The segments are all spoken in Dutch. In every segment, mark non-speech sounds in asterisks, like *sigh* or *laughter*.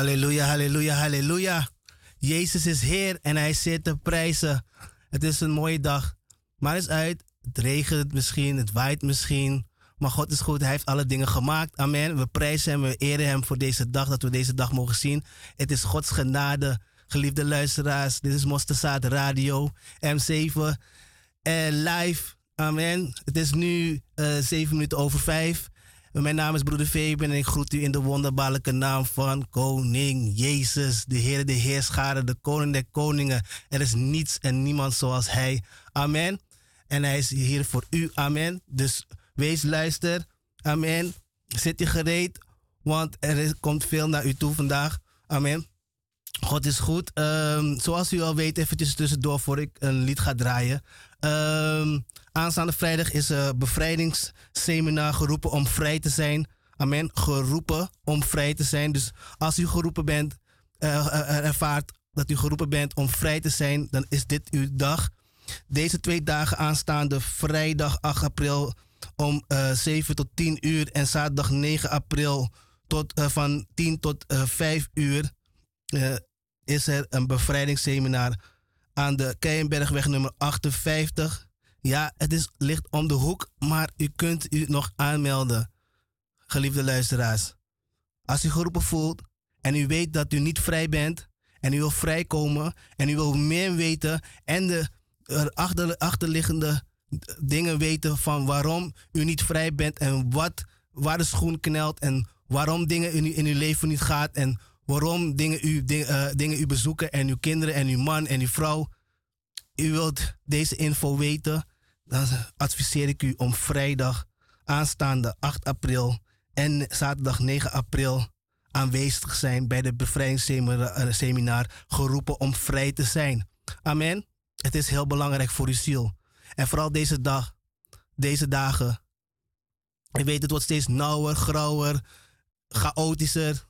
Halleluja, halleluja, halleluja. Jezus is Heer en Hij zit te prijzen. Het is een mooie dag. Maar is uit. Het regent misschien, het waait misschien. Maar God is goed, Hij heeft alle dingen gemaakt. Amen. We prijzen Hem, we eren Hem voor deze dag, dat we deze dag mogen zien. Het is Gods genade, geliefde luisteraars. Dit is Mosterzaad Radio, M7. En live, amen. Het is nu eh, 7 minuten over 5. Mijn naam is broeder Fabian en ik groet u in de wonderbaarlijke naam van Koning Jezus, de Heer, de Heerschade, de Koning der Koningen. Er is niets en niemand zoals Hij. Amen. En Hij is hier voor u. Amen. Dus wees luister. Amen. Zit u gereed, want er komt veel naar u toe vandaag. Amen. God is goed. Um, zoals u al weet, eventjes tussendoor voor ik een lied ga draaien. Um, Aanstaande vrijdag is een bevrijdingsseminar geroepen om vrij te zijn. Amen. Geroepen om vrij te zijn. Dus als u geroepen bent, uh, ervaart dat u geroepen bent om vrij te zijn, dan is dit uw dag. Deze twee dagen aanstaande vrijdag 8 april om uh, 7 tot 10 uur en zaterdag 9 april tot, van 10 tot uh, 5 uur is er een bevrijdingsseminar aan de Keienbergweg nummer 58 ja, het is, ligt om de hoek, maar u kunt u nog aanmelden, geliefde luisteraars. Als u geroepen voelt en u weet dat u niet vrij bent en u wil vrijkomen en u wil meer weten en de achter, achterliggende dingen weten van waarom u niet vrij bent en wat, waar de schoen knelt en waarom dingen in, uw leven niet gaat en waarom dingen u, uh, dingen u bezoeken en uw kinderen en uw man en uw vrouw. U wilt deze info weten, dan adviseer ik u om vrijdag aanstaande 8 april en zaterdag 9 april aanwezig zijn bij de bevrijdingsseminar eh, geroepen om vrij te zijn. Amen. Het is heel belangrijk voor uw ziel. En vooral deze dag, deze dagen. Je weet, het wordt steeds nauwer, grauwer, chaotischer.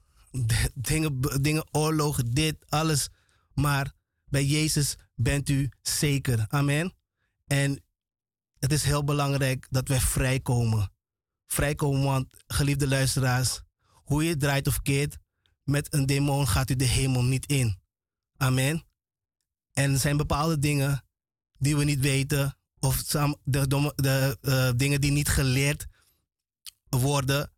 Dingen, dingen, oorlogen, dit, alles. Maar bij Jezus bent u zeker. Amen. En het is heel belangrijk dat wij vrijkomen. Vrijkomen, want geliefde luisteraars, hoe je draait of keert, met een demon gaat u de hemel niet in. Amen. En er zijn bepaalde dingen die we niet weten, of de, de, uh, dingen die niet geleerd worden.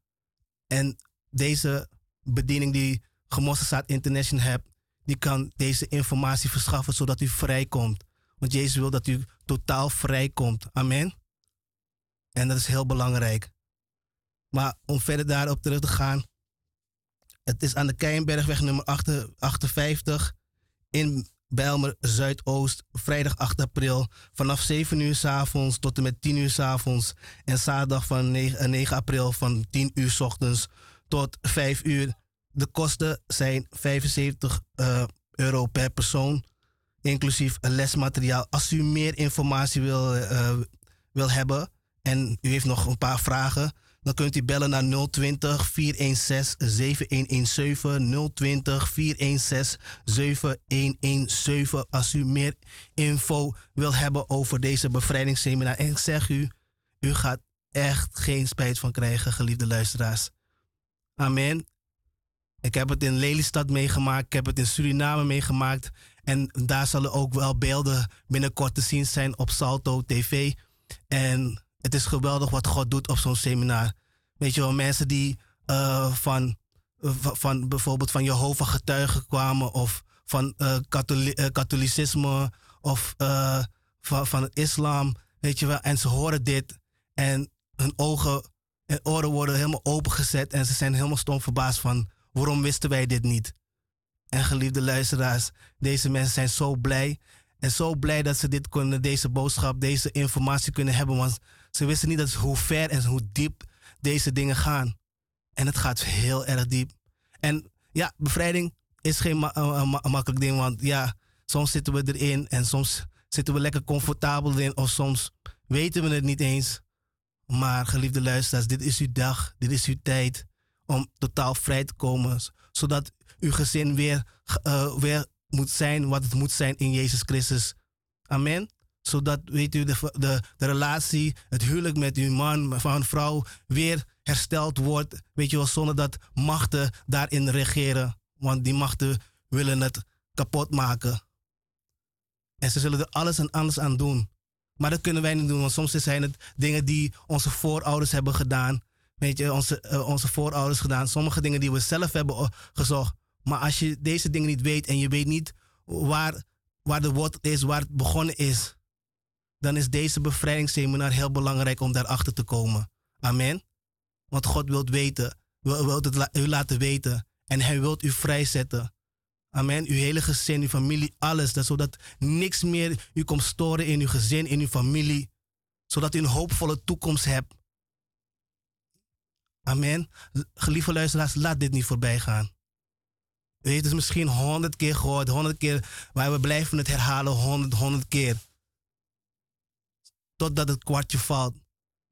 En deze bediening die Gemossenstaat International hebt, die kan deze informatie verschaffen zodat u vrijkomt. Want Jezus wil dat u totaal vrijkomt. Amen. En dat is heel belangrijk. Maar om verder daarop terug te gaan. Het is aan de Keienbergweg nummer 58 in Bijlmer Zuidoost, vrijdag 8 april, vanaf 7 uur s avonds tot en met 10 uur s avonds. En zaterdag van 9, 9 eh, april van 10 uur s ochtends tot 5 uur. De kosten zijn 75 uh, eh, euro per persoon, inclusief lesmateriaal. Als u meer informatie wil, uh, wil hebben en u heeft nog een paar vragen, dan kunt u bellen naar 020 416 7117. 020 416 7117. Als u meer info wil hebben over deze bevrijdingsseminar. En ik zeg u, u gaat echt geen spijt van krijgen, geliefde luisteraars. Amen. Ik heb het in Lelystad meegemaakt. Ik heb het in Suriname meegemaakt. En daar zullen ook wel beelden binnenkort te zien zijn op Salto TV. En het is geweldig wat God doet op zo'n seminar. Weet je wel, mensen die uh, van, van bijvoorbeeld van Jehovah getuigen kwamen of van uh, katholicisme of van, van het islam. Weet je wel, en ze horen dit en hun ogen en oren worden helemaal opengezet en ze zijn helemaal stom verbaasd van waarom wisten wij dit niet? En geliefde luisteraars, deze mensen zijn zo blij en zo blij dat ze dit kunnen, deze boodschap, deze informatie kunnen hebben, want ze wisten niet dat hoe ver en hoe diep deze dingen gaan. En het gaat heel erg diep. En ja, bevrijding is geen makkelijk ding, want ja, soms zitten we erin en soms zitten we lekker comfortabel in, of soms weten we het niet eens. Maar geliefde luisteraars, dit is uw dag, dit is uw tijd om totaal vrij te komen, zodat uw gezin weer, uh, weer moet zijn wat het moet zijn in Jezus Christus. Amen zodat, weet u, de, de, de relatie, het huwelijk met uw man, van vrouw weer hersteld wordt. Weet je wel, zonder dat machten daarin regeren. Want die machten willen het kapot maken. En ze zullen er alles en alles aan doen. Maar dat kunnen wij niet doen, want soms zijn het dingen die onze voorouders hebben gedaan. Weet je, onze, uh, onze voorouders gedaan. Sommige dingen die we zelf hebben gezocht. Maar als je deze dingen niet weet en je weet niet waar, waar de wortel is, waar het begonnen is, dan is deze bevrijdingsseminar heel belangrijk om daarachter te komen. Amen. Want God wilt weten, wil, het u laten weten en Hij wilt u vrijzetten. Amen. Uw hele gezin, uw familie, alles. Dat, zodat niks meer u komt storen in uw gezin, in uw familie. Zodat u een hoopvolle toekomst hebt. Amen. Geliefde luisteraars, laat dit niet voorbij gaan. U heeft het misschien honderd keer gehoord, honderd keer, maar we blijven het herhalen honderd, honderd keer totdat het kwartje valt.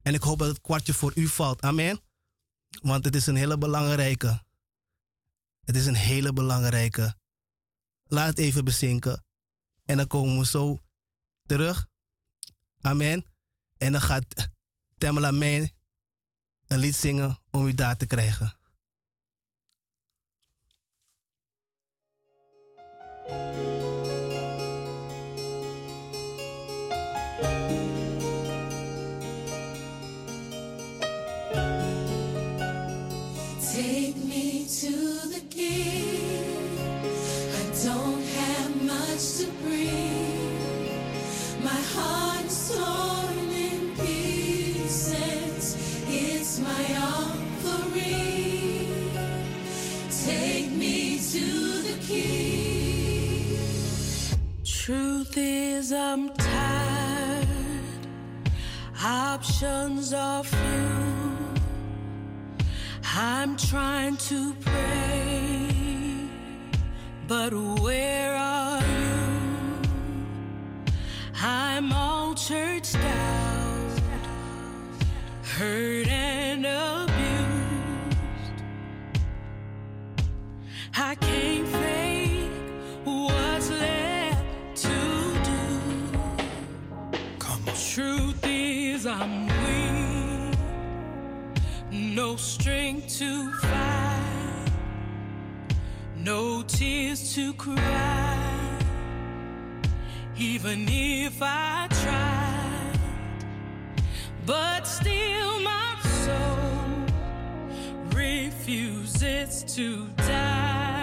En ik hoop dat het kwartje voor u valt. Amen. Want het is een hele belangrijke. Het is een hele belangrijke. Laat het even bezinken. En dan komen we zo terug. Amen. En dan gaat Tamela een lied zingen om u daar te krijgen. Thank you. Is, I'm tired. Options are few. I'm trying to pray, but where are you? I'm all churched out, hurt and abused. I can't strength to fight, no tears to cry. Even if I tried, but still my soul refuses to die.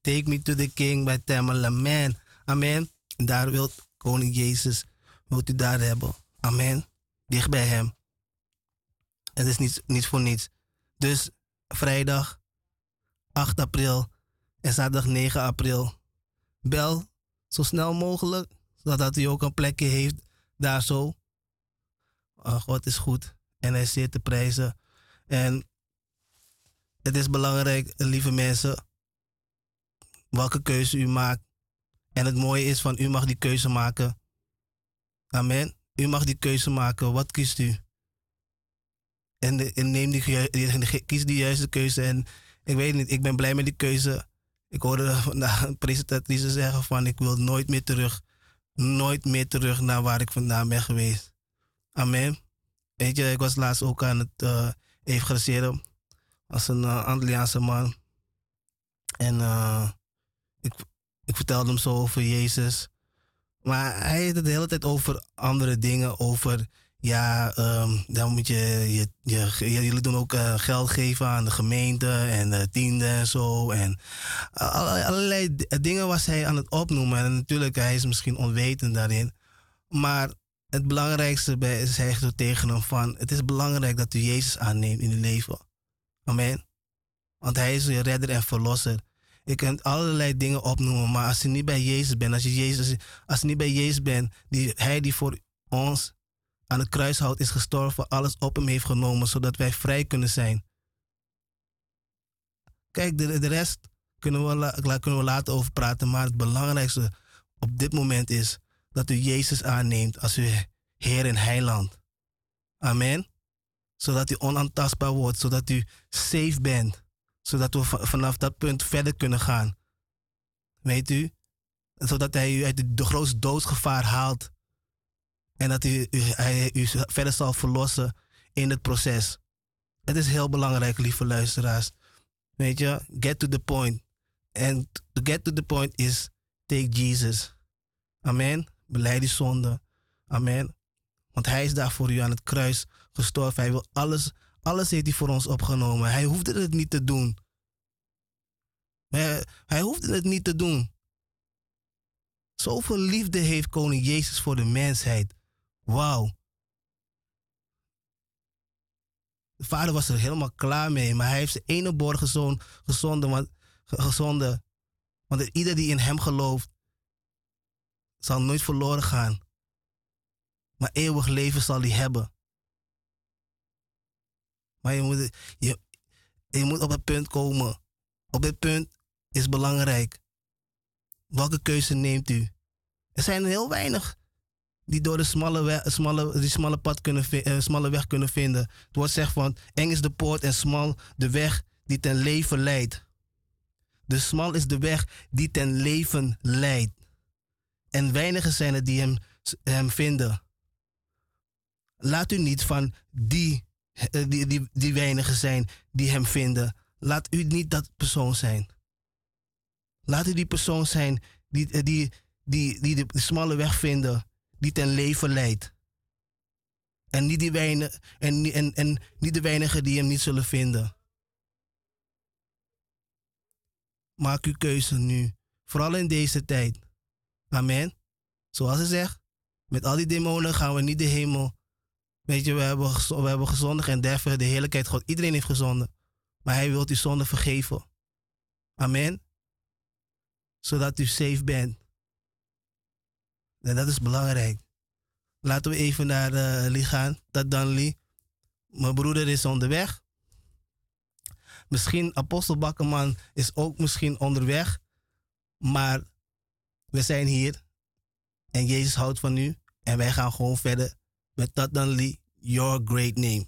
Take me to the king bij Tamala. Amen. Amen. En daar wilt koning Jezus, wilt u daar hebben. Amen. Dicht bij hem. Het is niet, niet voor niets. Dus vrijdag 8 april en zaterdag 9 april. Bel zo snel mogelijk, zodat u ook een plekje heeft daar zo. Ah, God is goed en hij zeer te prijzen. En het is belangrijk, lieve mensen, welke keuze u maakt. En het mooie is van u mag die keuze maken. Amen. U mag die keuze maken. Wat kiest u? En, en neem die, die- kies die juiste keuze. En ik weet niet, ik ben blij met die keuze. Ik hoorde *laughs* vandaag een presentatrice zeggen van ik wil nooit meer terug. Nooit meer terug naar waar ik vandaan ben geweest. Amen. Weet je, ik was laatst ook aan het eh evangeliseren als een uh, Antilliaanse man. En eh, ik, ik vertelde hem zo over Jezus. Maar hij heeft het de hele tijd over andere dingen. Over, ja, ehm, dan moet je, je, je, jullie doen ook eh, geld geven aan de gemeente en de tiende en zo. En allerlei, allerlei dingen was hij aan het opnoemen. En natuurlijk, hij is misschien onwetend daarin. Maar het belangrijkste bij is hij zo tegen hem van, het is belangrijk dat u Jezus aanneemt in uw leven. Amen. Want hij is je redder en verlosser. Je kunt allerlei dingen opnoemen, maar als je niet bij Jezus bent, als je, Jezus, als je niet bij Jezus bent, die, hij die voor ons aan het kruishout is gestorven, alles op hem heeft genomen, zodat wij vrij kunnen zijn. Kijk, de, de rest kunnen we, kunnen we later over praten, maar het belangrijkste op dit moment is dat u Jezus aanneemt als uw Heer en Heiland. Amen. Zodat u onaantastbaar wordt, zodat u safe bent, zodat we vanaf dat punt verder kunnen gaan. Weet u? Zodat hij u uit de grootste doodsgevaar haalt en dat hij, hij u verder zal verlossen in het proces. Het is heel belangrijk, lieve luisteraars. Weet je, get to the point. En to get to the point is take Jesus. Amen. Beleid die zonde. Amen. Want hij is daar voor u aan het kruis gestorven. Hij wil alles, alles heeft hij voor ons opgenomen. Hij hoefde het niet te doen. Hij, hij hoefde het niet te doen. Zoveel liefde heeft koning Jezus voor de mensheid. Wauw. De vader was er helemaal klaar mee, maar hij heeft zijn ene borgen zoon gezonden, want, gezonden. Want ieder die in hem gelooft, zal nooit verloren gaan. Maar eeuwig leven zal hij hebben. Maar je moet, je, moet op het punt komen. Op dit punt is belangrijk. Welke keuze neemt u? Er zijn heel weinig die door de smalle, weg, smalle, die smalle, pad kunnen, uh, smalle weg kunnen vinden. Het wordt zegt van, eng is de poort en smal de weg die ten leven leidt. De smal is de weg die ten leven leidt. En weinigen zijn er die hem, hem vinden. Laat u niet van die, eh, die, die, die weinigen zijn die hem vinden. Laat u niet dat persoon zijn. Laat u die persoon zijn die, eh, die, die, die de smalle weg vinden die ten leven leidt. En niet, die weinig, en, en, en niet de weinigen die hem niet zullen vinden. Maak uw keuze nu. Vooral in deze tijd. Amen. Zoals ze zegt, met al die demonen gaan we niet de hemel. Weet je, we hebben, we hebben gezondigd en derven de heerlijkheid God. Iedereen heeft gezonden. Maar hij wil uw zonde vergeven. Amen. Zodat u safe bent. En dat is belangrijk. Laten we even naar uh, gaan. Dat dan. Mijn broeder is onderweg. Misschien Apostel Bakkerman is ook misschien onderweg. Maar we zijn hier. En Jezus houdt van u. En wij gaan gewoon verder met dat dan Lee. Your great name.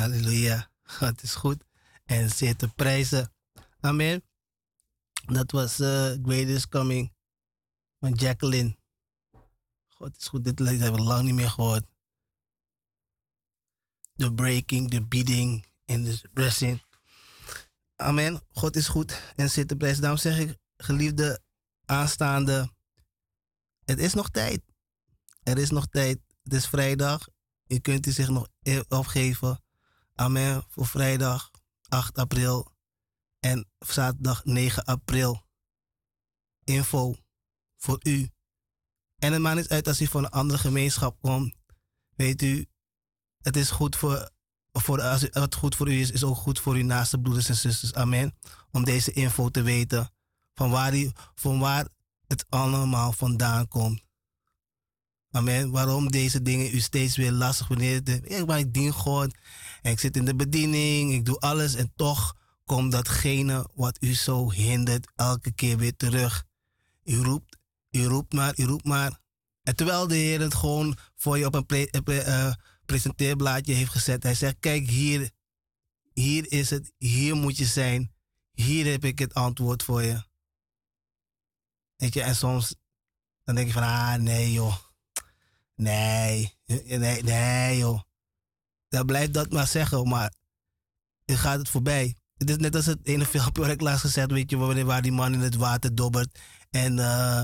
Halleluja. God is goed en zeer te prijzen. Amen. Dat was uh, Greatest Coming van Jacqueline. God is goed, dit hebben we lang niet meer gehoord. De breaking, de beating en de dressing. Amen. God is goed en zit te prijzen. Daarom zeg ik, geliefde aanstaande, het is nog tijd. Er is nog tijd. Het is vrijdag. Je kunt u zich nog e- opgeven. Amen. Voor vrijdag 8 april en zaterdag 9 april. Info voor u. En het maakt niet uit als u van een andere gemeenschap komt. Weet u, het is goed voor, voor als het goed voor u is, is ook goed voor uw naaste broeders en zusters. Amen. Om deze info te weten. Van waar, van waar het allemaal vandaan komt. Amen. Waarom deze dingen u steeds weer lastig wanneer ja, maar ik dien God en ik zit in de bediening, ik doe alles en toch komt datgene wat u zo hindert elke keer weer terug. U roept, u roept maar, u roept maar. En terwijl de Heer het gewoon voor je op een pre, uh, presenteerblaadje heeft gezet, hij zegt: Kijk, hier, hier is het, hier moet je zijn, hier heb ik het antwoord voor je. Weet je, en soms dan denk je van, ah nee joh, nee, nee, nee joh. Dan blijft dat maar zeggen, maar je gaat het voorbij. Het is net als het ene filmpje waar ik laatst gezet, weet je, waar die man in het water dobbert. En, uh,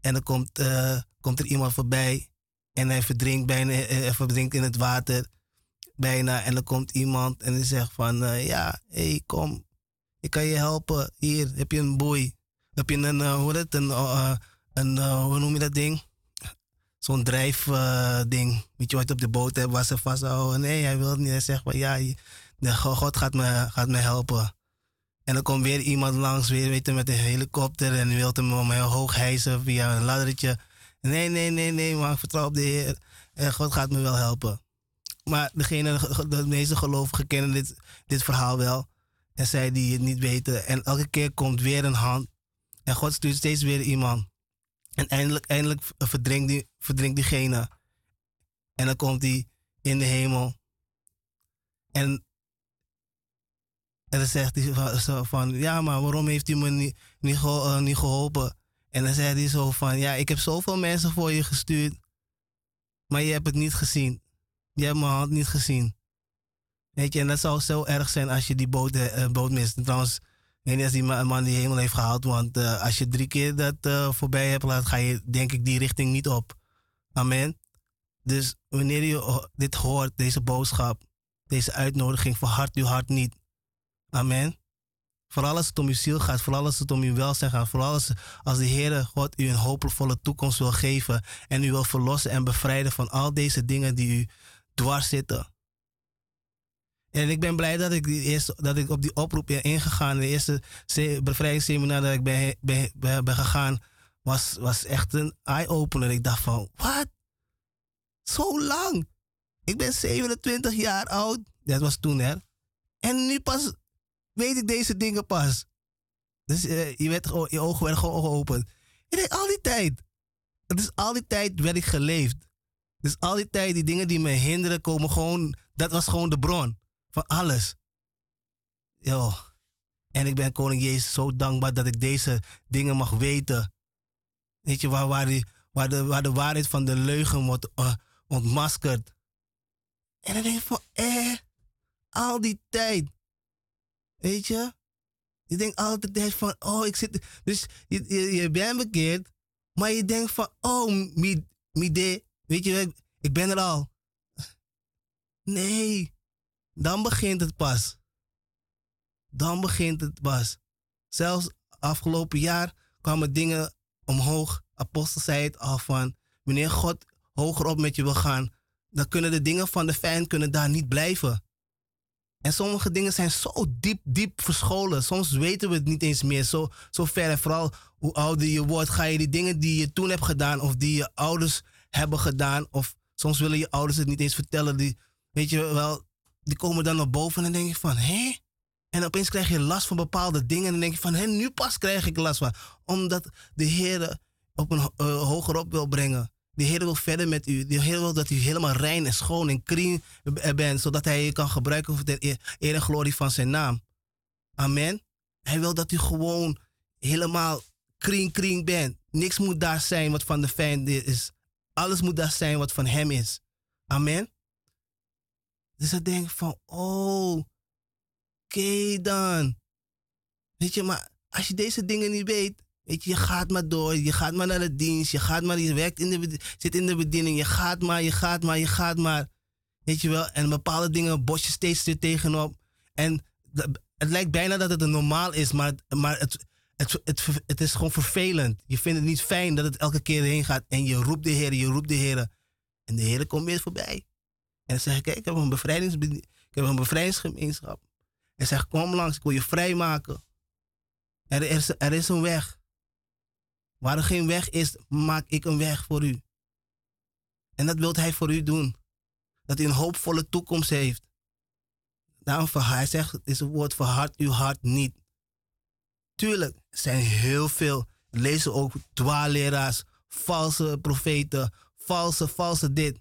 en dan komt, uh, komt er iemand voorbij en hij verdrinkt bijna, hij verdrinkt in het water bijna. En dan komt iemand en die zegt van, ja, hé, hey, kom, ik kan je helpen. Hier heb je een boei. Heb je een, hoe het, een, een hoe noem je dat ding? Zo'n drijfding. Weet je wat je op de boot hebt waar ze vasthouden? Nee, hij wil niet. Hij zegt van, ja, God gaat me, gaat me helpen. En dan komt weer iemand langs, weer met een helikopter en wil hem hoog hijsen via een laddertje. Nee, nee, nee, nee, maar ik vertrouw op de Heer. En God gaat me wel helpen. Maar degene, de meeste gelovigen kennen dit, dit verhaal wel. En zij die het niet weten. En elke keer komt weer een hand. En God stuurt steeds weer iemand. En eindelijk, eindelijk verdrinkt, die, verdrinkt diegene. En dan komt hij in de hemel. En en dan zegt hij zo van, ja, maar waarom heeft u me niet, niet, uh, niet geholpen? En dan zegt hij zo van, ja, ik heb zoveel mensen voor je gestuurd, maar je hebt het niet gezien. Je hebt mijn hand niet gezien. Weet je, en dat zou zo erg zijn als je die boot, uh, boot mist. En trouwens, niet als die man die hemel heeft gehaald, want uh, als je drie keer dat uh, voorbij hebt laten, ga je denk ik die richting niet op. Amen. Dus wanneer je dit hoort, deze boodschap, deze uitnodiging, verhard uw hart niet. Amen. Vooral als het om uw ziel gaat, vooral als het om uw welzijn gaat, vooral als, als de Heere God u een hoopvolle toekomst wil geven en u wil verlossen en bevrijden van al deze dingen die u dwars zitten. En ik ben blij dat ik, die eerste, dat ik op die oproep ben ingegaan. De eerste bevrijdingsseminar dat ik ben, ben, ben, ben gegaan, was, was echt een eye-opener. Ik dacht van, wat? Zo lang? Ik ben 27 jaar oud. Dat was toen, hè? En nu pas weet ik deze dingen pas. Dus uh, je, werd, je ogen werden gewoon geopend. Je denkt, al die tijd. Is al die tijd werd ik geleefd. Dus al die tijd, die dingen die me hinderen, komen gewoon. Dat was gewoon de bron van alles. Yo. En ik ben Koning Jezus zo dankbaar dat ik deze dingen mag weten. Weet je, waar, waar, waar, de, waar de waarheid van de leugen wordt uh, ontmaskerd. En dan denk van, eh, al die tijd. Weet je? Je denkt altijd van, oh, ik zit. Dus je, je, je bent bekeerd, maar je denkt van, oh, mide, weet je, ik ben er al. Nee, dan begint het pas. Dan begint het pas. Zelfs afgelopen jaar kwamen dingen omhoog. Apostel zei het al van, wanneer God hoger op met je wil gaan, dan kunnen de dingen van de fijn kunnen daar niet blijven. En sommige dingen zijn zo diep, diep verscholen. Soms weten we het niet eens meer zo, zo ver. En vooral hoe ouder je wordt, ga je die dingen die je toen hebt gedaan of die je ouders hebben gedaan. Of soms willen je ouders het niet eens vertellen. Die, weet je wel, die komen dan naar boven en dan denk je van, hé? En opeens krijg je last van bepaalde dingen. En dan denk je van, hé, nu pas krijg ik last van. Omdat de Heer op een uh, hoger op wil brengen. De Heer wil verder met u. De Heer wil dat u helemaal rein en schoon en clean bent, zodat Hij je kan gebruiken voor de eer en glorie van zijn naam. Amen. Hij wil dat u gewoon helemaal kring kring bent. Niks moet daar zijn wat van de vijand is. Alles moet daar zijn wat van hem is. Amen. Dus ik denk van, oh, oké dan. Weet je, maar als je deze dingen niet weet, weet je, je gaat maar door, je gaat maar naar de dienst, je gaat maar, je werkt in de, zit in de bediening, je gaat maar, je gaat maar, je gaat maar. Weet je wel, en bepaalde dingen bos je steeds weer tegenop. En het lijkt bijna dat het normaal is, maar, maar het, het, het, het is gewoon vervelend. Je vindt het niet fijn dat het elke keer heen gaat en je roept de Heer, je roept de Heer. En de Heer komt weer voorbij. En zeg kijk, ik heb een, bevrijdings, ik heb een bevrijdingsgemeenschap. En zeg, kom langs, ik wil je vrijmaken. Er is, er is een weg. Waar er geen weg is, maak ik een weg voor u. En dat wil hij voor u doen. Dat u een hoopvolle toekomst heeft. Daarom, hij zegt, het is een woord, verhard uw hart niet. Tuurlijk, er zijn heel veel. Lezen ook dwaalleraars, valse profeten, valse, valse dit.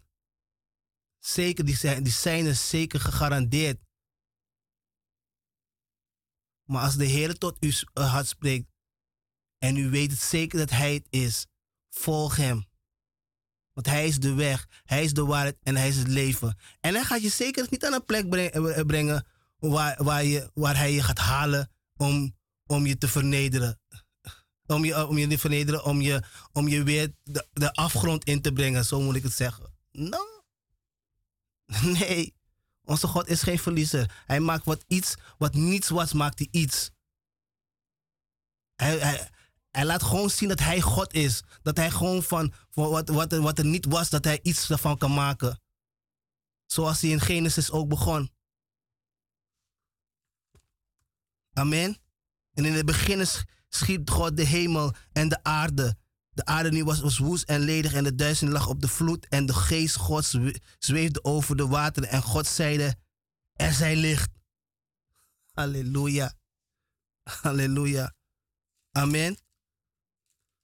Zeker, die zijn, die zijn er zeker gegarandeerd. Maar als de Heer tot uw hart spreekt en u weet het zeker dat Hij het is, volg Hem. Want Hij is de weg, Hij is de waarheid en Hij is het leven. En Hij gaat je zeker niet aan een plek brengen waar, waar, je, waar Hij je gaat halen om om je te vernederen. Om je, om je te vernederen, om je, om je weer de, de afgrond in te brengen, zo moet ik het zeggen. No. *laughs* Nee. Onze God is geen verliezer. Hij maakt wat iets, wat niets was, maakt hij iets. Hij, hij, laat gewoon zien dat hij God is. Dat hij gewoon van, van wat, wat, wat er niet was, dat hij iets ervan kan maken. Zoals hij in Genesis ook begon. Amen. En in het begin schiep God de hemel en de aarde. De aarde nu was, was woest en ledig en de duizend lag op de vloed. En de geest Gods zweefde over de wateren. En God zeide, er zij licht. Halleluja. Halleluja. Amen.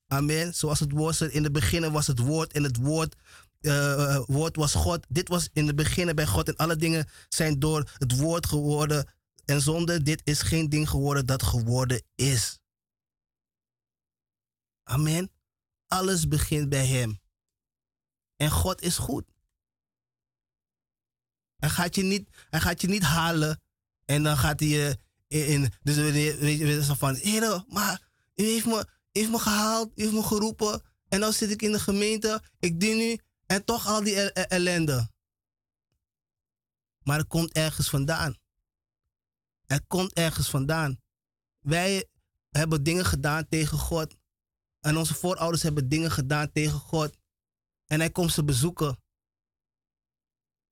Amen. Zoals het woord in het begin was het woord en het woord, uh, woord was God. Dit was in het begin bij God en alle dingen zijn door het woord geworden en zonder dit is geen ding geworden dat geworden is. Amen. Alles begint bij Hem. En God is goed. Hij gaat je niet, hij gaat je niet halen en dan gaat hij je in. Dus weet je, van, Heer, maar u heeft me, heeft me gehaald, u heeft me geroepen. En dan zit ik in de gemeente, ik dien nu en toch al die ellende. Maar het komt ergens vandaan. Het komt ergens vandaan. Wij hebben dingen gedaan tegen God. En onze voorouders hebben dingen gedaan tegen God. En hij komt ze bezoeken.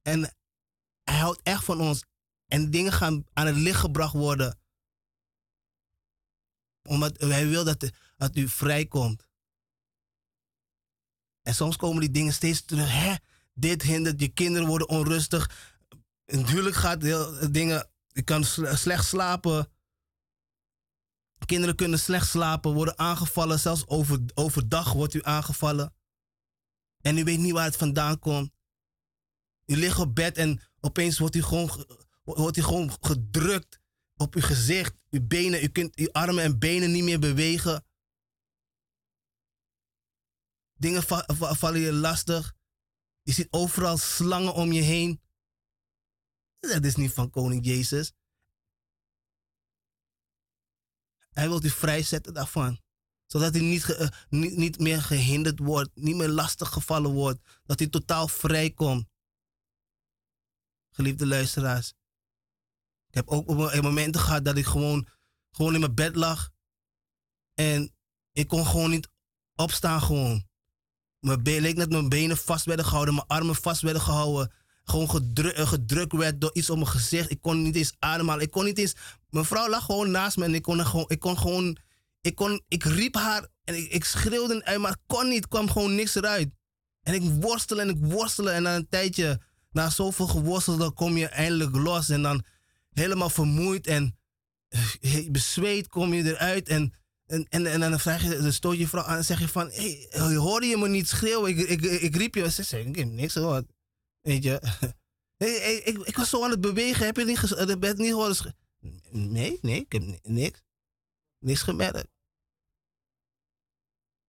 En hij houdt echt van ons. En dingen gaan aan het licht gebracht worden. Omdat hij wil dat, dat u vrijkomt. En soms komen die dingen steeds terug. Hè? Dit hindert, je kinderen worden onrustig. Natuurlijk gaat dingen je kan slecht slapen. Kinderen kunnen slecht slapen, worden aangevallen. Zelfs over, overdag wordt u aangevallen. En u weet niet waar het vandaan komt. U ligt op bed en opeens wordt u gewoon, wordt u gewoon gedrukt op uw gezicht. Uw benen, u kunt uw armen en benen niet meer bewegen. Dingen vallen je lastig. Je ziet overal slangen om je heen. Dat is niet van koning Jezus. Hij wil u vrijzetten daarvan. Zodat hij niet, uh, niet, niet meer gehinderd wordt, niet meer lastig gevallen wordt. Dat hij totaal vrij komt. Geliefde luisteraars. Ik heb ook op momenten gehad dat ik gewoon, gewoon in mijn bed lag. En ik kon gewoon niet opstaan gewoon. Mijn been, leek net mijn benen vast werden gehouden, mijn armen vast werden gehouden gewoon gedru gedrukt werd door iets op mijn gezicht. Ik kon niet eens ademhalen. Ik kon niet eens. Mijn vrouw lag gewoon naast me en ik kon gewoon. Ik kon gewoon. Ik, kon, ik riep haar en ik, ik schreeuwde maar kon niet. kwam gewoon niks eruit. En ik worstelde en ik worstelde. En na een tijdje, na zoveel geworsteld, kom je eindelijk los. En dan helemaal vermoeid en bezweet kom je eruit. En En, en, en dan, vraag je, dan stoot je vrouw aan en zeg je van... Hey, hoorde je me niet schreeuwen? Ik, ik, ik, riep je. Ze zei, ik heb niks gehoord. Weet je. *laughs* Ik, ik was zo aan het bewegen. Heb je niet, de bed niet gehoord? Nee, nee, ik heb niks. Niks gemerkt.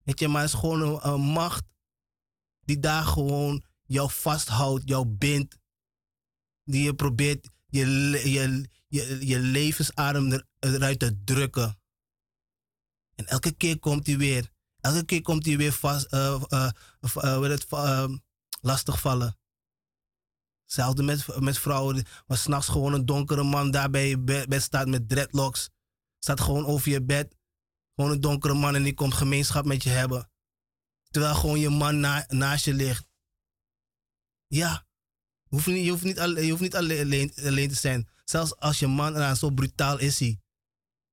Weet je, maar het is gewoon een, een macht die daar gewoon jou vasthoudt, jou bindt. Die je probeert je, je, je, je levensadem er, eruit te drukken. En elke keer komt hij weer. Elke keer komt hij weer vast, uh, uh, lastig vallen. Hetzelfde met, met vrouwen. Maar s'nachts gewoon een donkere man daar bij je bed, staat met dreadlocks. Staat gewoon over je bed. Gewoon een donkere man en die komt gemeenschap met je hebben. Terwijl gewoon je man na, naast je ligt. Ja. Je hoeft niet, je hoeft niet, alleen, je hoeft niet alleen, alleen, te zijn. Zelfs als je man eraan zo brutaal is hij.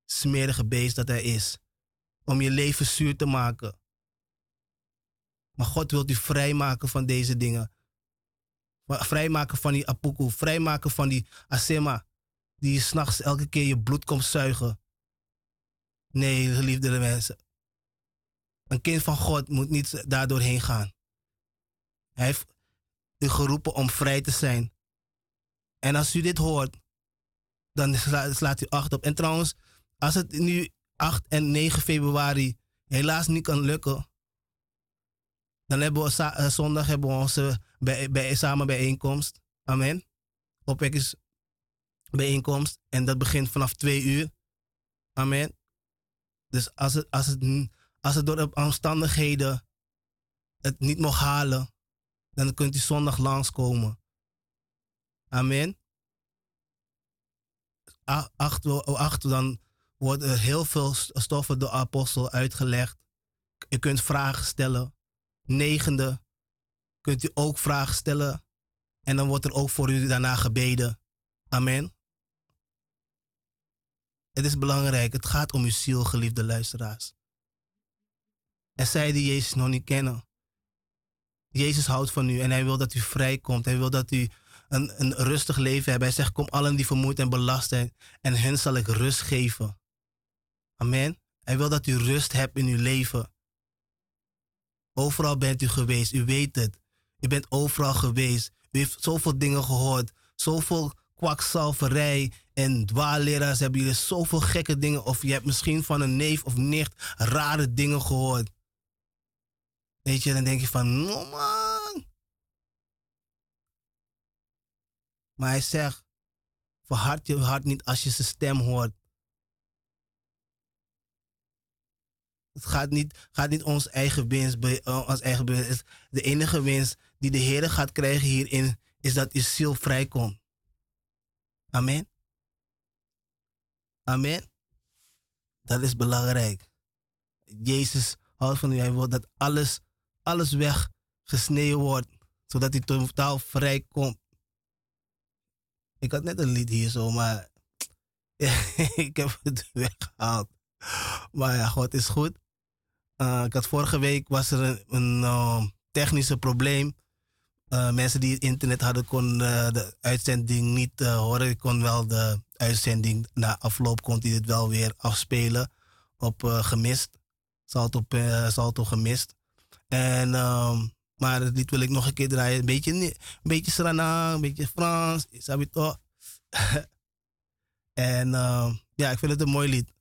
Smerige beest dat hij is. Om je leven zuur te maken. Maar God wil u vrijmaken van deze dingen. Vrijmaken van die apuku. Vrijmaken van die asema. Die s'nachts elke keer je bloed komt zuigen. Nee, geliefde mensen. Een kind van God moet niet daardoor heen gaan. Hij heeft u geroepen om vrij te zijn. En als u dit hoort, dan slaat u acht op. En trouwens, als het nu 8 en 9 februari helaas niet kan lukken, dan hebben we eh, zondag hebben we onze bij, bij, samen bijeenkomst. Amen. Opwekkers bijeenkomst. En dat begint vanaf twee uur. Amen. Dus als het, als het, als het door de omstandigheden het niet mocht halen, dan kunt u zondag langskomen. Amen. Acht, acht, dan wordt er heel veel stoffen door apostel uitgelegd. Je kunt vragen stellen. Negende, kunt u ook vragen stellen. En dan wordt er ook voor u daarna gebeden. Amen. Het is belangrijk. Het gaat om uw ziel, geliefde luisteraars. En zij die Jezus nog niet kennen. Jezus houdt van u en hij wil dat u vrijkomt. Hij wil dat u een, een rustig leven hebt. Hij zegt, kom allen die vermoeid en belast zijn. En hen zal ik rust geven. Amen. Hij wil dat u rust hebt in uw leven. Overal bent u geweest. U weet het. U bent overal geweest. U heeft zoveel dingen gehoord. Zoveel kwakzalverij en dwaalleraars hebben jullie zoveel gekke dingen. Of je hebt misschien van een neef of nicht rare dingen gehoord. Weet je, dan denk je van, no man. Maar hij zegt, verhard je hart niet als je zijn stem hoort. Het gaat niet, gaat niet ons eigen winst, ons eigen winst. De enige winst die de Heer gaat krijgen hierin, is dat je ziel vrijkomt. Amen. Amen. Dat is belangrijk. Jezus houdt van u. Hij wil dat alles, alles weggesneden wordt, zodat hij totaal vrij komt. Ik had net een lied hier zo, maar *laughs* ik heb het weggehaald. Maar ja, God is goed. Uh, ik had vorige week was er een, een uh, technische probleem. Uh, mensen die het internet hadden, kon de uitzending niet horen. Ik kon wel de uitzending na afloop kon hij dit wel weer afspelen op gemist. Salto, salto gemist. En, ehm, maar het lied wil ik nog een keer draaien. Een beetje, een beetje Srana, een beetje Frans. *laughs* En ehm, ja, ik vind het een mooi lied.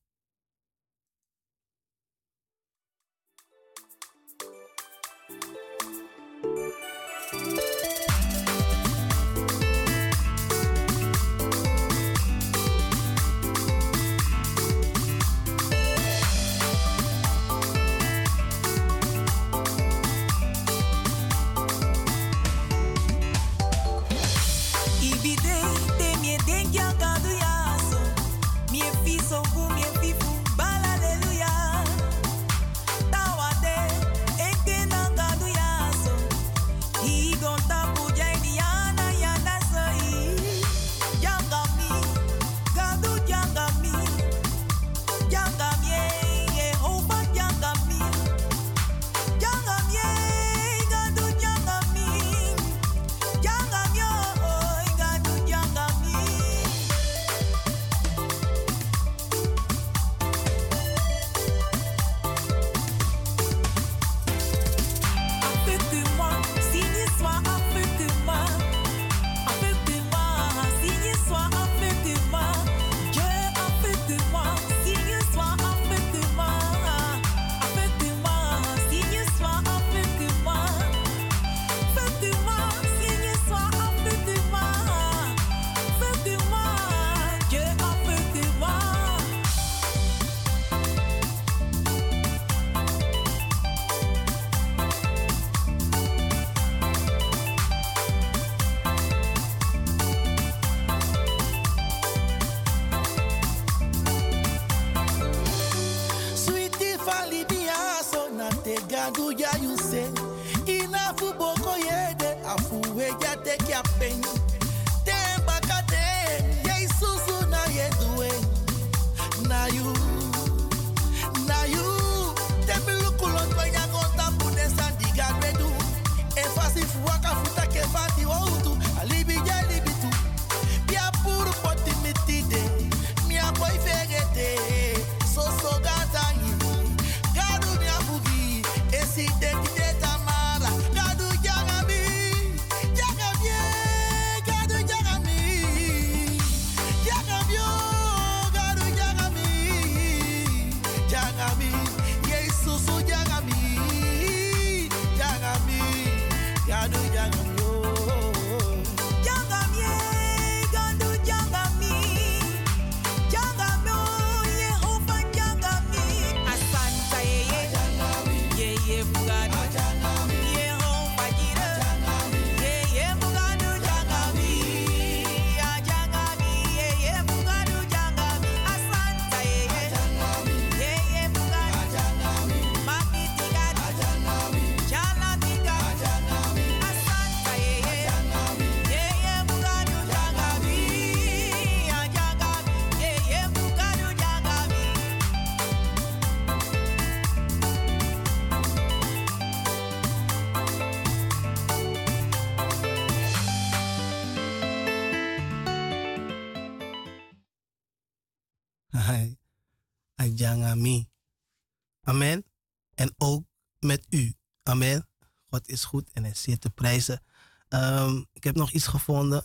Amen. En ook met u. Amen. God is goed en hij is zeer te prijzen. Um, ik heb nog iets gevonden.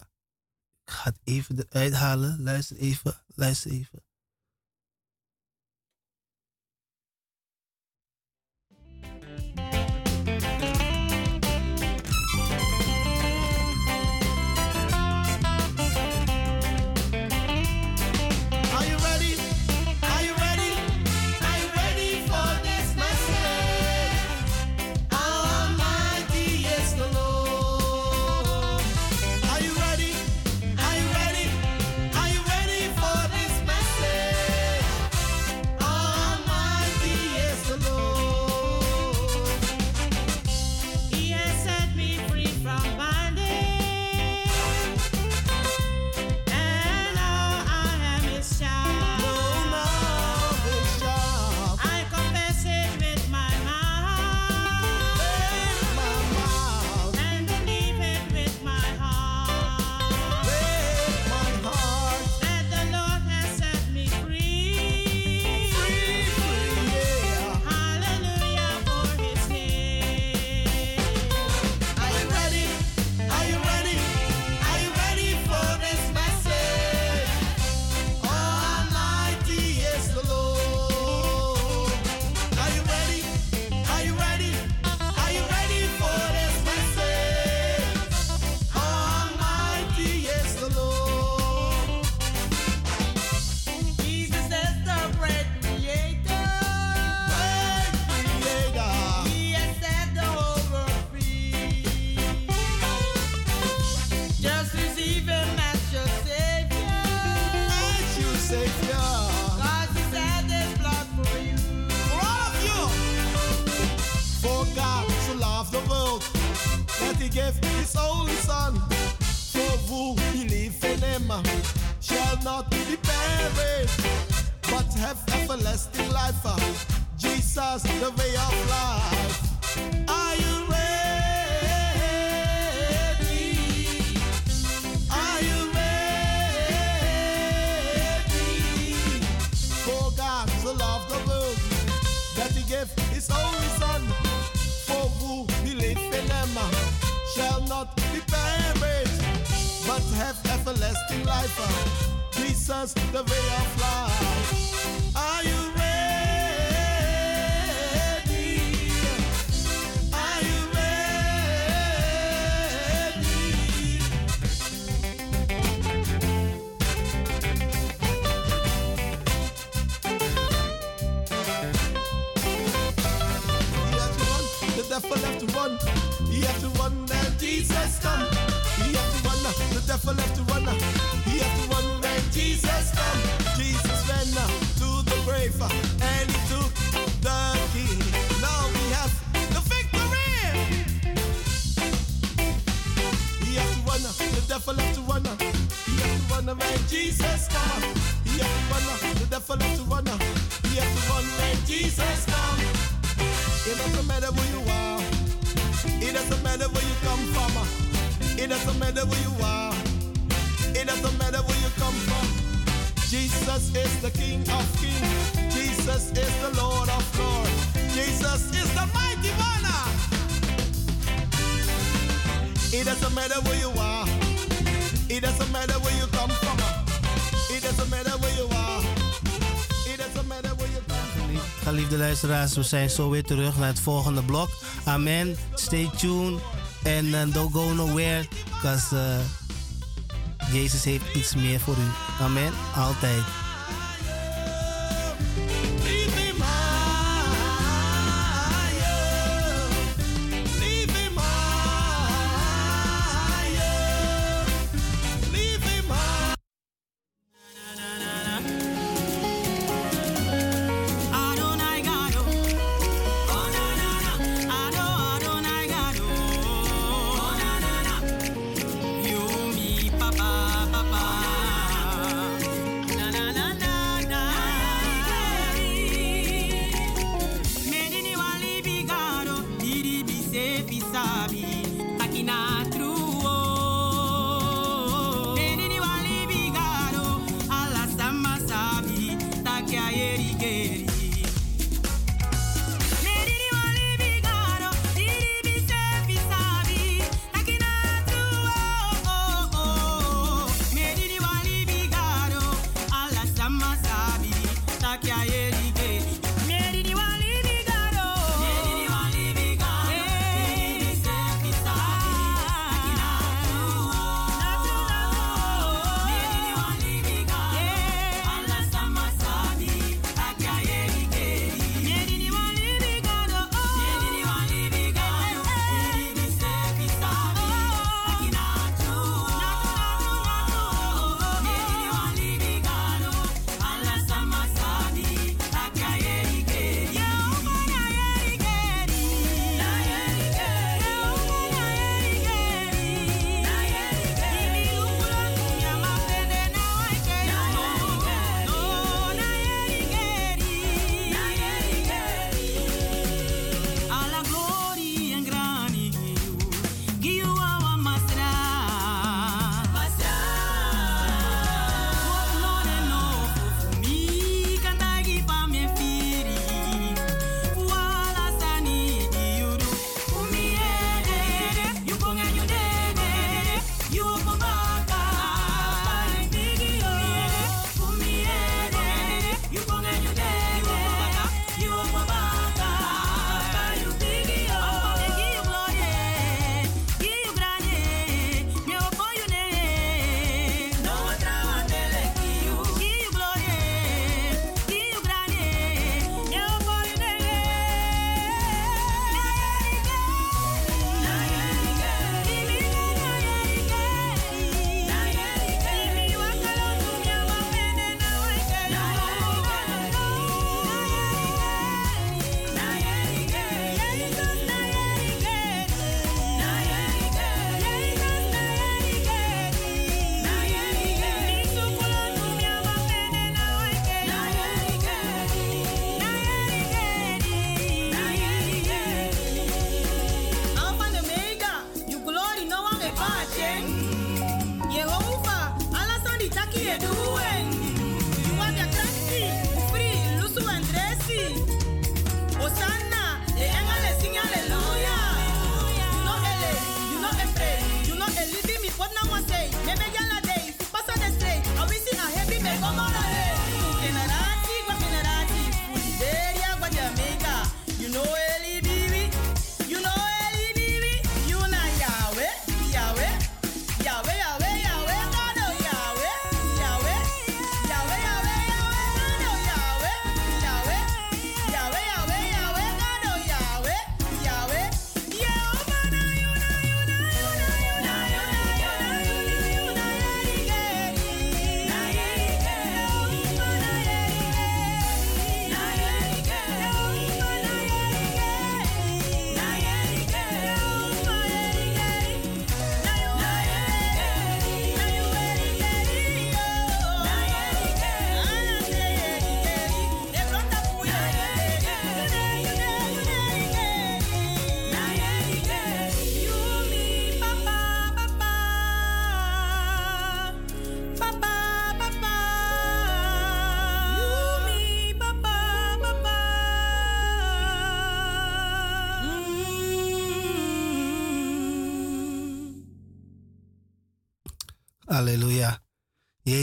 Ik ga het even eruit halen. Luister even. Luister even. luisteraars, we zijn zo weer terug naar het volgende blok. Amen. Stay tuned. En eh, don't go nowhere. Because uh, eh, Jezus heeft iets meer voor u. Amen. Altijd.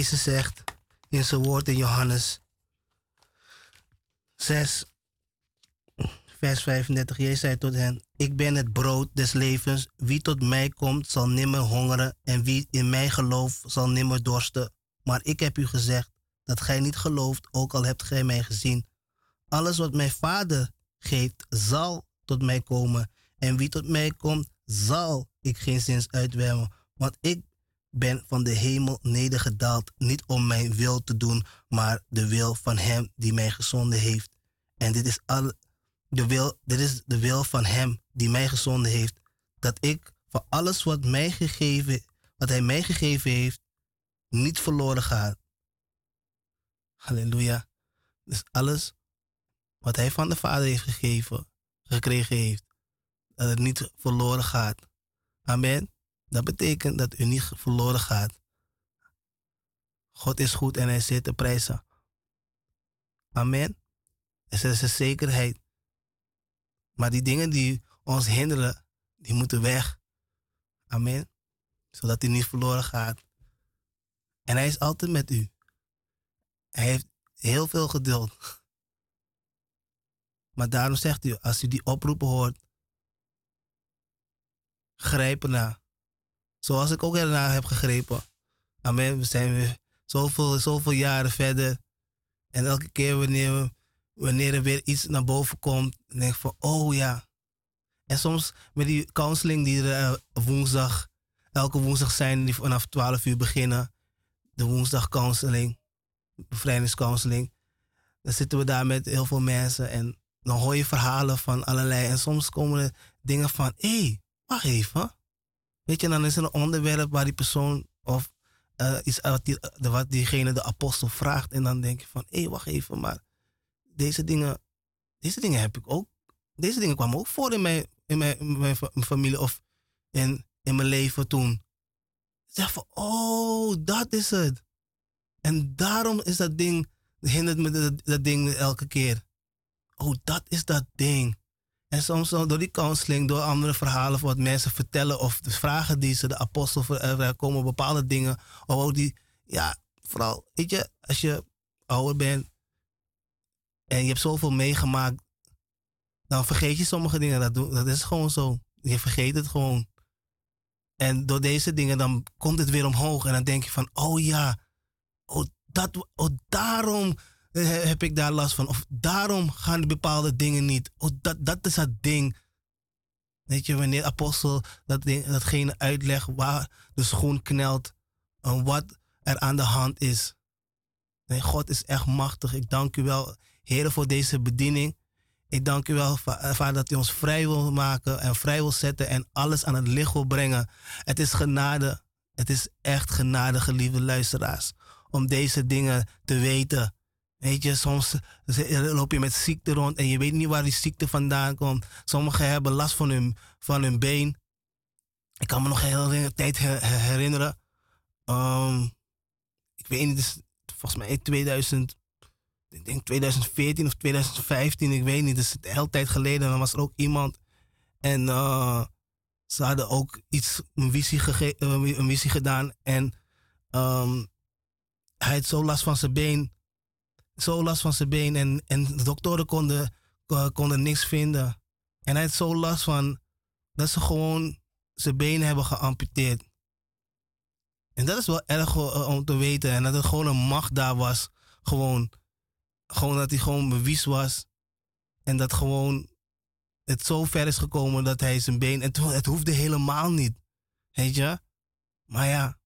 Jezus zegt in zijn woord in Johannes 6, vers 35. Jezus zei tot hen: Ik ben het brood des levens. Wie tot mij komt, zal nimmer hongeren. En wie in mij gelooft, zal nimmer dorsten. Maar ik heb u gezegd dat gij niet gelooft, ook al hebt gij mij gezien. Alles wat mijn vader geeft, zal tot mij komen. En wie tot mij komt, zal ik geen zins uitwermen. Want ik ben van de hemel nedergedaald, niet om mijn wil te doen, maar de wil van hem die mij gezonden heeft. En dit is, al, de wil, dit is de wil van hem die mij gezonden heeft, dat ik van alles wat, mij gegeven, wat hij mij gegeven heeft, niet verloren ga. Halleluja. Dus alles wat hij van de Vader heeft gegeven, gekregen heeft, dat het niet verloren gaat. Amen. Dat betekent dat u niet verloren gaat. God is goed en hij zit te prijzen. Amen. Er is een zekerheid. Maar die dingen die ons hinderen, die moeten weg. Amen. Zodat u niet verloren gaat. En hij is altijd met u. Hij heeft heel veel geduld. Maar daarom zegt u, als u die oproepen hoort, grijp ernaar. Zoals ik ook ernaar heb gegrepen. Amen. We zijn weer zoveel, zoveel jaren verder. En elke keer wanneer, wanneer er weer iets naar boven komt, denk ik van, oh ja. En soms met die counseling die er uh, woensdag, elke woensdag zijn, die vanaf 12 uur beginnen. De woensdag counseling, bevrijdingscounseling. Dan zitten we daar met heel veel mensen en dan hoor je verhalen van allerlei. En soms komen er dingen van, hé, hey, wacht even. Weet je, dan is er een onderwerp waar die persoon of uh, iets wat, die, wat diegene de apostel vraagt. En dan denk je van, hé, hey, wacht even, maar deze dingen, deze dingen heb ik ook. Deze dingen kwamen ook voor in mijn, in mijn, mijn, familie of in, in mijn leven toen. Zeg van, oh, dat is het. En daarom is dat ding, hindert me dat ding elke keer. Oh, dat is dat ding. En soms door die counseling, door andere verhalen wat mensen vertellen of de vragen die ze de apostel komen, bepaalde dingen. Of ook die, ja, vooral, weet je, als je ouder bent en je hebt zoveel meegemaakt, dan vergeet je sommige dingen. Dat, dat is gewoon zo. Je vergeet het gewoon. En door deze dingen, dan komt het weer omhoog. En dan denk je van, oh ja, oh, dat, oh daarom heb ik daar last van. Of daarom gaan bepaalde dingen niet. Dat, dat is dat ding. Weet je, wanneer apostel dat datgene uitlegt waar de schoen knelt en wat er aan de hand is. Nee, God is echt machtig. Ik dank u wel, Heer, voor deze bediening. Ik dank u wel, Vader, dat u ons vrij wil maken en vrij wil zetten en alles aan het licht wil brengen. Het is genade. Het is echt genade, geliefde luisteraars. Om deze dingen te weten. Weet je, soms loop je met ziekte rond en je weet niet waar die ziekte vandaan komt. Sommigen hebben last van hun, van hun been. Ik kan me nog een hele tijd herinneren. Um, ik weet niet, dus volgens mij in 2000, ik denk 2014 of 2015, ik weet niet. Dus een hele tijd geleden dan was er ook iemand. En uh, ze hadden ook iets, een visie, visie gedaan. En um, hij had zo last van zijn been zo last van zijn been en, en de doktoren konden, konden niks vinden. En hij had zo last van dat ze gewoon zijn benen hebben geamputeerd. En dat is wel erg om te weten. En dat er gewoon een macht daar was. Gewoon, gewoon dat hij gewoon bewies was. En dat gewoon het zo ver is gekomen dat hij zijn been. En het hoefde helemaal niet. Weet je? Maar ja,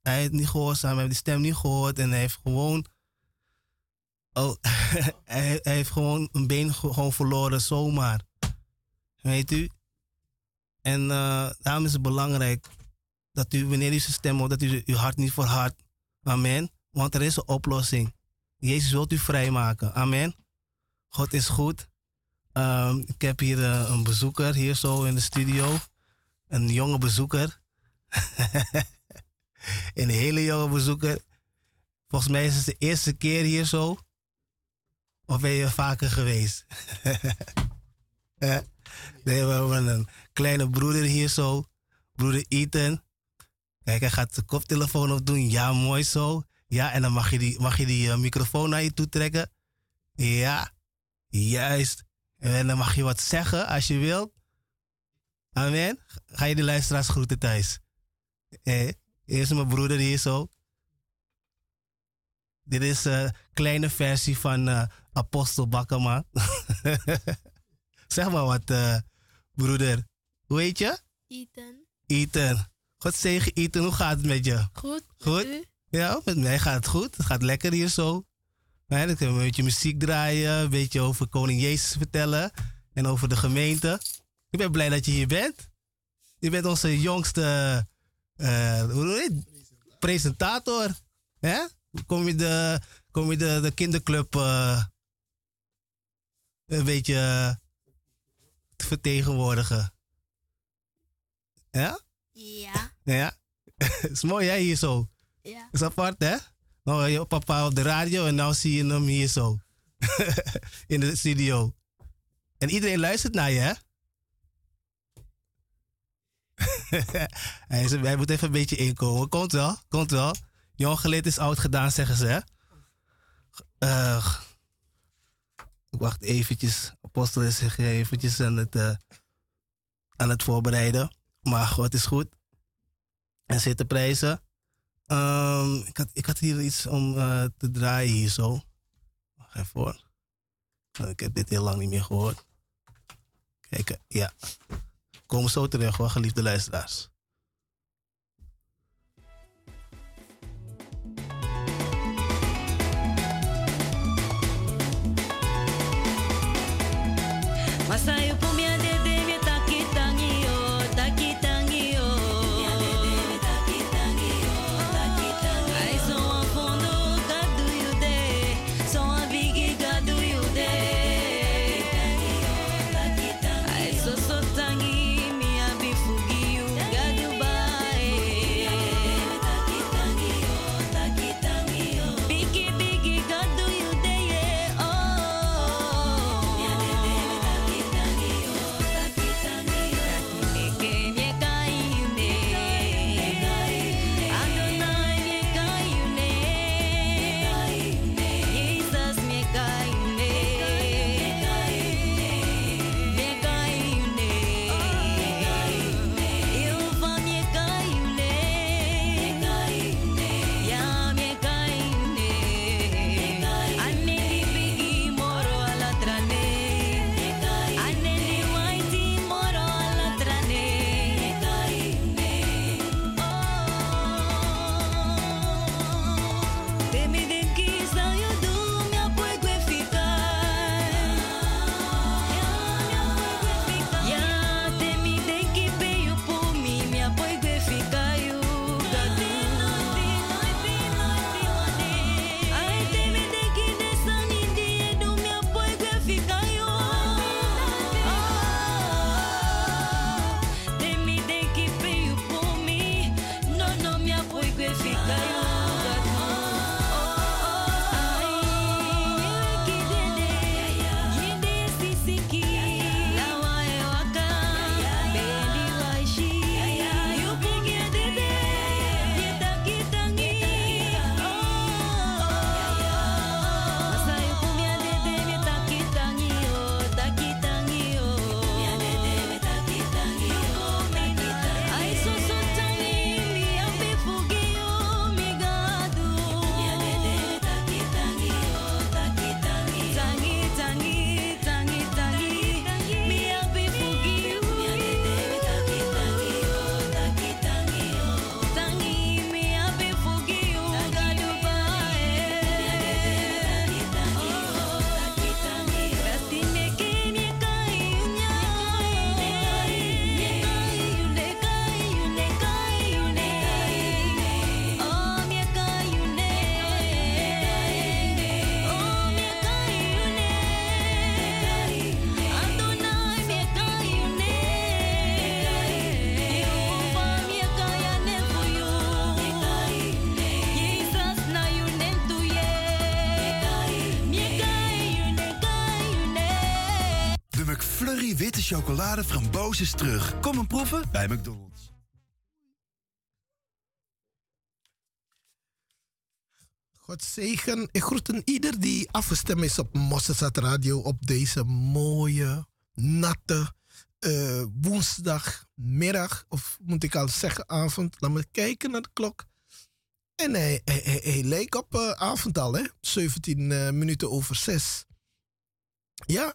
hij heeft niet gehoord, hij heeft die stem niet gehoord. En hij heeft gewoon Oh, *laughs* hij, heeft gewoon een been gewoon verloren zomaar. Weet u? En uh, daarom is het belangrijk dat u, wanneer u zijn stem hoort, dat u uw hart niet verhardt. Amen. Want er is een oplossing. Jezus wilt u vrijmaken. Amen. God is goed. Um, ik heb hier uh, een bezoeker, hier zo in de studio. Een jonge bezoeker. *laughs* een hele jonge bezoeker. Volgens mij is het de eerste keer hier zo. Of ben je vaker geweest? *laughs* nee, we hebben een kleine broeder hier zo. Broeder Ethan. Kijk, hij gaat de koptelefoon opdoen. Ja, mooi zo. Ja, en dan mag je die, mag je die eh, microfoon naar je toe trekken. Ja, juist. En dan mag je wat zeggen als je wilt. Amen. Ga je de luisteraars groeten thuis. Eh, eerst mijn broeder hier zo. Dit is een kleine versie van eh, Apostel Bakkema. *laughs* zeg maar wat, eh, broeder. Hoe heet je? Ethan. Ethan. God zegen Ethan, hoe gaat het met je? Goed. Goed? Ja, met mij gaat het goed. Het gaat lekker hier zo. Nee, dan kunnen we een beetje muziek draaien, een beetje over Koning Jezus vertellen en over de gemeente. Ik ben blij dat je hier bent. Je bent onze jongste eh, hoe presentator. Hè? Kom je de, kom je de, de kinderclub eh, een beetje eh, te vertegenwoordigen? Ja? Ja. Ja. *laughs* is mooi hè, hier zo. Ja. is apart, hè? Nou, je papa op de radio en nu zie je hem hier zo. *laughs* In de studio. En iedereen luistert naar je, hè? *laughs* hij, moet even een beetje inkomen. Komt wel, komt wel. Jong geleerd is oud gedaan, zeggen ze, hè? Eh, wacht eventjes. Apostel is zich eventjes aan het, eh, aan het voorbereiden. Maar God is goed. En zit te prijzen. Ehm, ik, had, ik had hier iets om eh, te draaien hier zo. Wacht even hoor. Oh, Ik heb dit heel lang niet meer gehoord. Kijk, ja. Komen zo terug hoor, geliefde luisteraars. Спасаю. witte chocolade frambozen terug. Kom een proeven bij McDonald's. God zegen. Ik groeten ieder die afgestemd is op Mossesat Radio op deze mooie, natte eh, woensdagmiddag. Of moet ik al zeggen avond. Laat me kijken naar de klok. En hij, hij, leek op uh, avond al, hè? 17 eh, minuten over 6. Ja,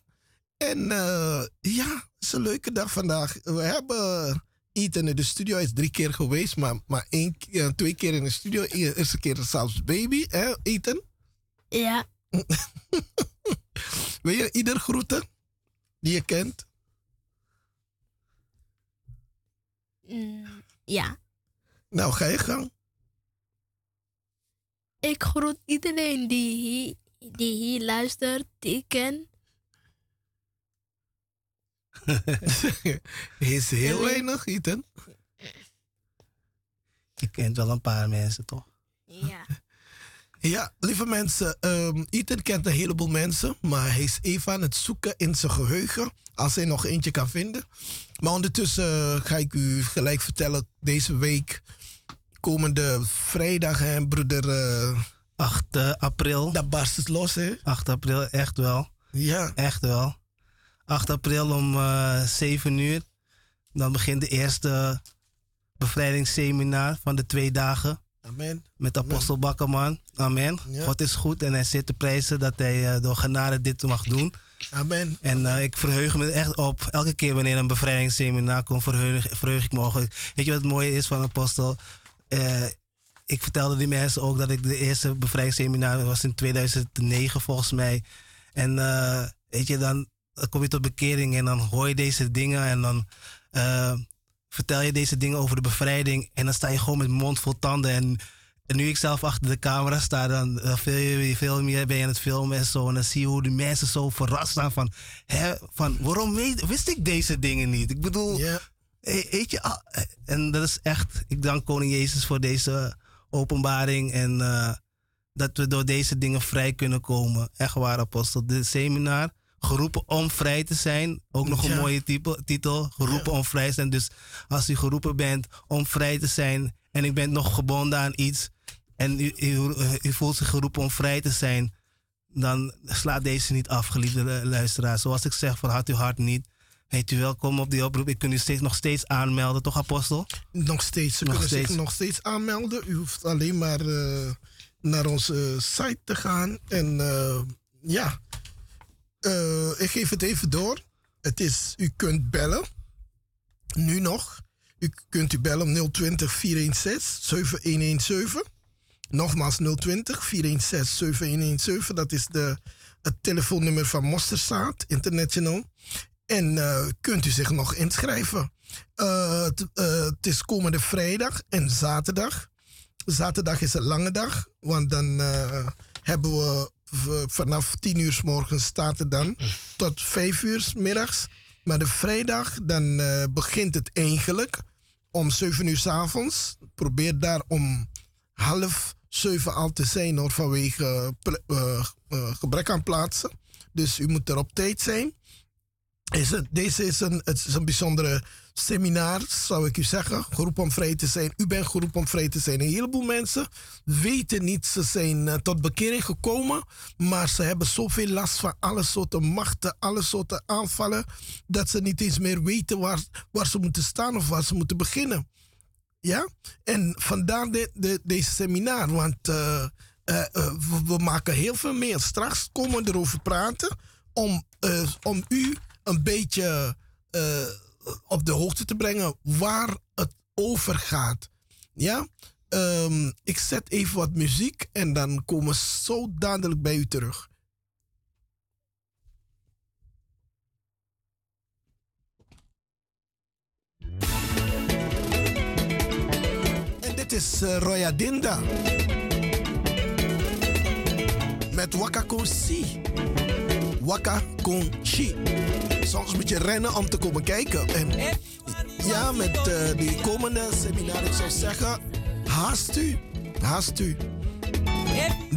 en eh, ja, het is een leuke dag vandaag. We hebben Ethan in de studio. Hij is drie keer geweest, maar, maar één, keer- eh, twee keer in de studio. Eerste keer zelfs baby, hè, Ethan? Ja, *laughs* Wil je ieder groeten die je kent? mm, ja. Nou, ga je gang. Ik groet iedereen die hier, die hier luistert, die ik ken. *laughs* is heel weinig, Ethan. Je kent wel een paar mensen, toch? Ja. *laughs* Ja, lieve mensen, ehm Ethan kent een heleboel mensen, maar hij is even aan het zoeken in zijn geheugen als hij nog eentje kan vinden. Maar ondertussen eh, ga ik u gelijk vertellen, deze week, komende vrijdag, hè, broeder, eh 8 eh, april. dat barst het los, hè? 8 april, echt wel. Ja, Echt wel. 8 april om eh 7 uur. Dan begint de eerste bevrijdingsseminar van de twee dagen. amen. Met apostel Bakkerman. Amen. Ja. God is goed en hij zit te prijzen dat hij eh, door genade dit mag doen. Amen. En eh, ik verheug me echt op. Elke keer wanneer een bevrijdingsseminar komt, verheug, verheug ik me ook. Weet je wat het mooie is van apostel? Eh, ik vertelde die mensen ook dat ik de eerste bevrijdingsseminar was in 2009 volgens mij. En eh, weet je, dan, dan kom je tot bekering en dan hoor je deze dingen en dan eh, vertel je deze dingen over de bevrijding. En dan sta je gewoon met mond vol tanden. En, en nu ik zelf achter de camera sta, dan dan veel, veel meer ben je aan het filmen en zo. En dan zie je hoe de mensen zo verrast staan van, hè, van waarom weet, wist ik deze dingen niet? Ik bedoel, Hey, weet je, ah, en dat is echt, ik dank Koning Jezus voor deze openbaring en eh, dat we door deze dingen vrij kunnen komen. Echt waar, apostel. Dit seminar, geroepen om vrij te zijn, ook nog een Ja. mooie type, titel, geroepen om vrij te zijn. Dus als u geroepen bent om vrij te zijn en u bent nog gebonden aan iets en u, u, u voelt zich geroepen om vrij te zijn, dan slaat deze niet af, geliefde lu- luisteraar. Zoals ik zeg, verhard uw hart niet. Heet u welkom op die oproep. Ik kan u steeds, nog steeds aanmelden, toch, Apostel? nog steeds. Ze Nog kunnen zich nog steeds aanmelden. U hoeft alleen maar eh, naar onze site te gaan. En eh, ja, Eh, ik geef het even door. Het is, u kunt bellen. Nu nog. U kunt u bellen op 020 416 7117. Nogmaals 020 416 7117. Dat is de, het telefoonnummer van Mosterzaad International. En eh, kunt u zich nog inschrijven. Eh, het, is komende vrijdag en zaterdag. Zaterdag is een lange dag, want dan hebben we vanaf 10 uur s morgens starten dan tot 5 uur 's middags. Maar de vrijdag dan eh, begint het eigenlijk om 7 uur s avonds. Probeer daar om half 7 al te zijn vanwege eh, eh, gebrek aan plaatsen. Dus u moet er op tijd zijn. Is het, deze is een, het is een bijzondere seminar, zou ik u zeggen. Geroepen om vrij te zijn. U bent geroepen om vrij te zijn. Een heleboel mensen weten niet, ze zijn eh, tot bekering gekomen, maar ze hebben zoveel last van alle soorten machten, alle soorten aanvallen, dat ze niet eens meer weten waar, waar ze moeten staan of waar ze moeten beginnen. Ja? En vandaar de, de, deze seminar, want eh, eh, we, maken heel veel meer. Straks komen we erover praten om, om u een beetje op de hoogte te brengen waar het over gaat. Ja? Ehm, ik zet even wat muziek en dan komen we zo dadelijk bij u terug. En dit is eh, Roya Dinda. Met Waka Kon Si. Waka Kon. Soms moet je rennen om te komen kijken. En ja, met eh, die komende seminar, ik zou zeggen, haast u. Haast u.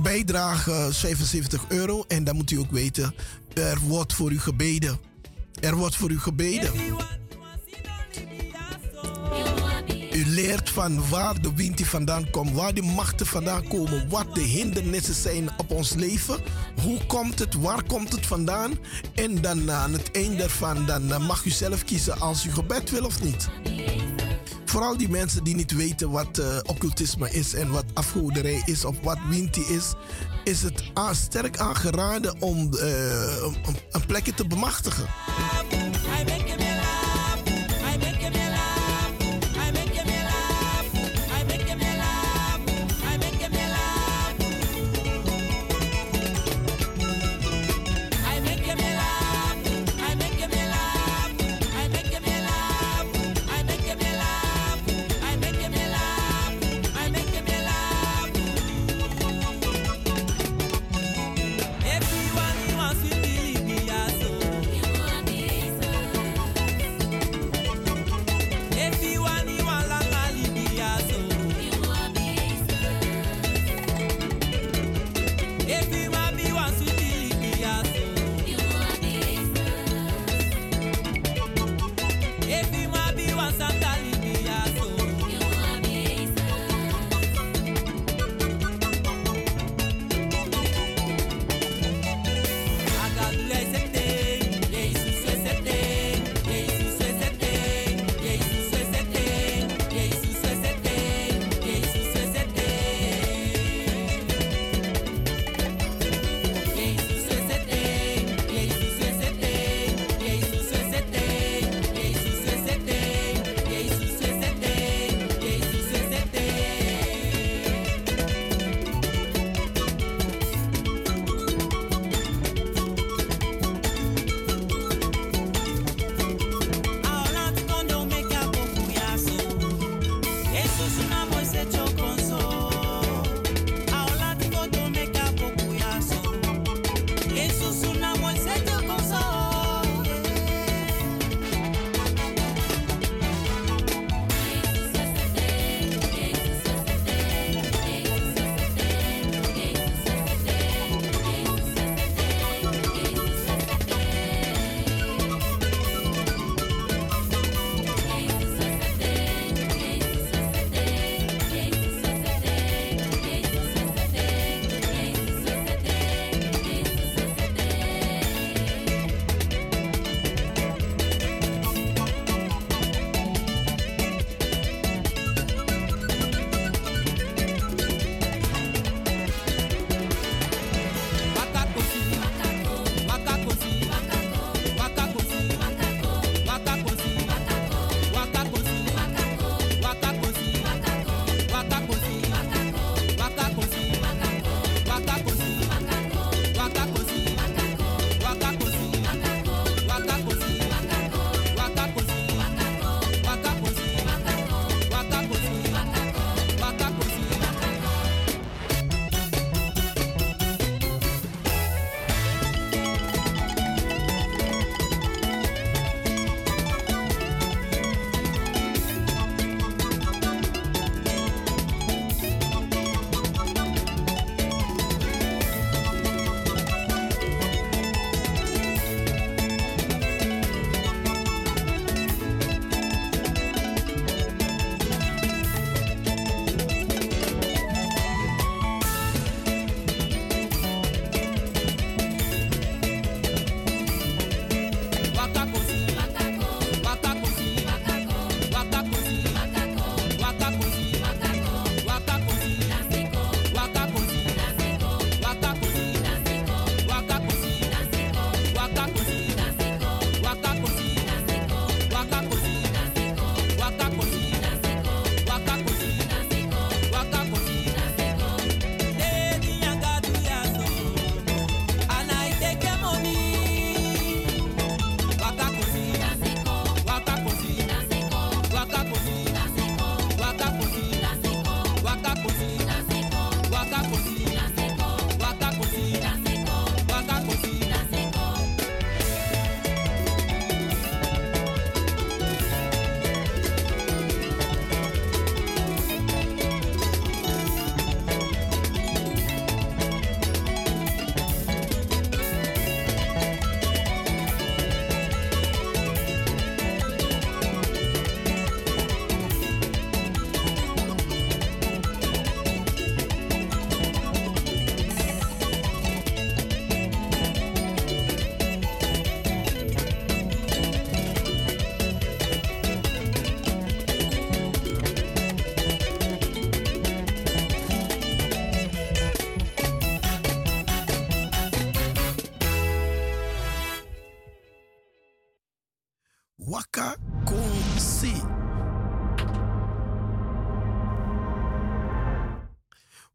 Bijdrage 75 euro. En dan moet u ook weten, er wordt voor u gebeden. Er wordt voor u gebeden. U leert van waar de wind die vandaan komt, waar die machten vandaan komen, wat de hindernissen zijn op ons leven, hoe komt het, waar komt het vandaan en dan aan het eind daarvan dan eh, mag u zelf kiezen als u gebed wil of niet. Vooral die mensen die niet weten wat eh, occultisme is en wat afgoderij is of wat winti is, is het sterk aangeraden om eh, een, een plekje te bemachtigen.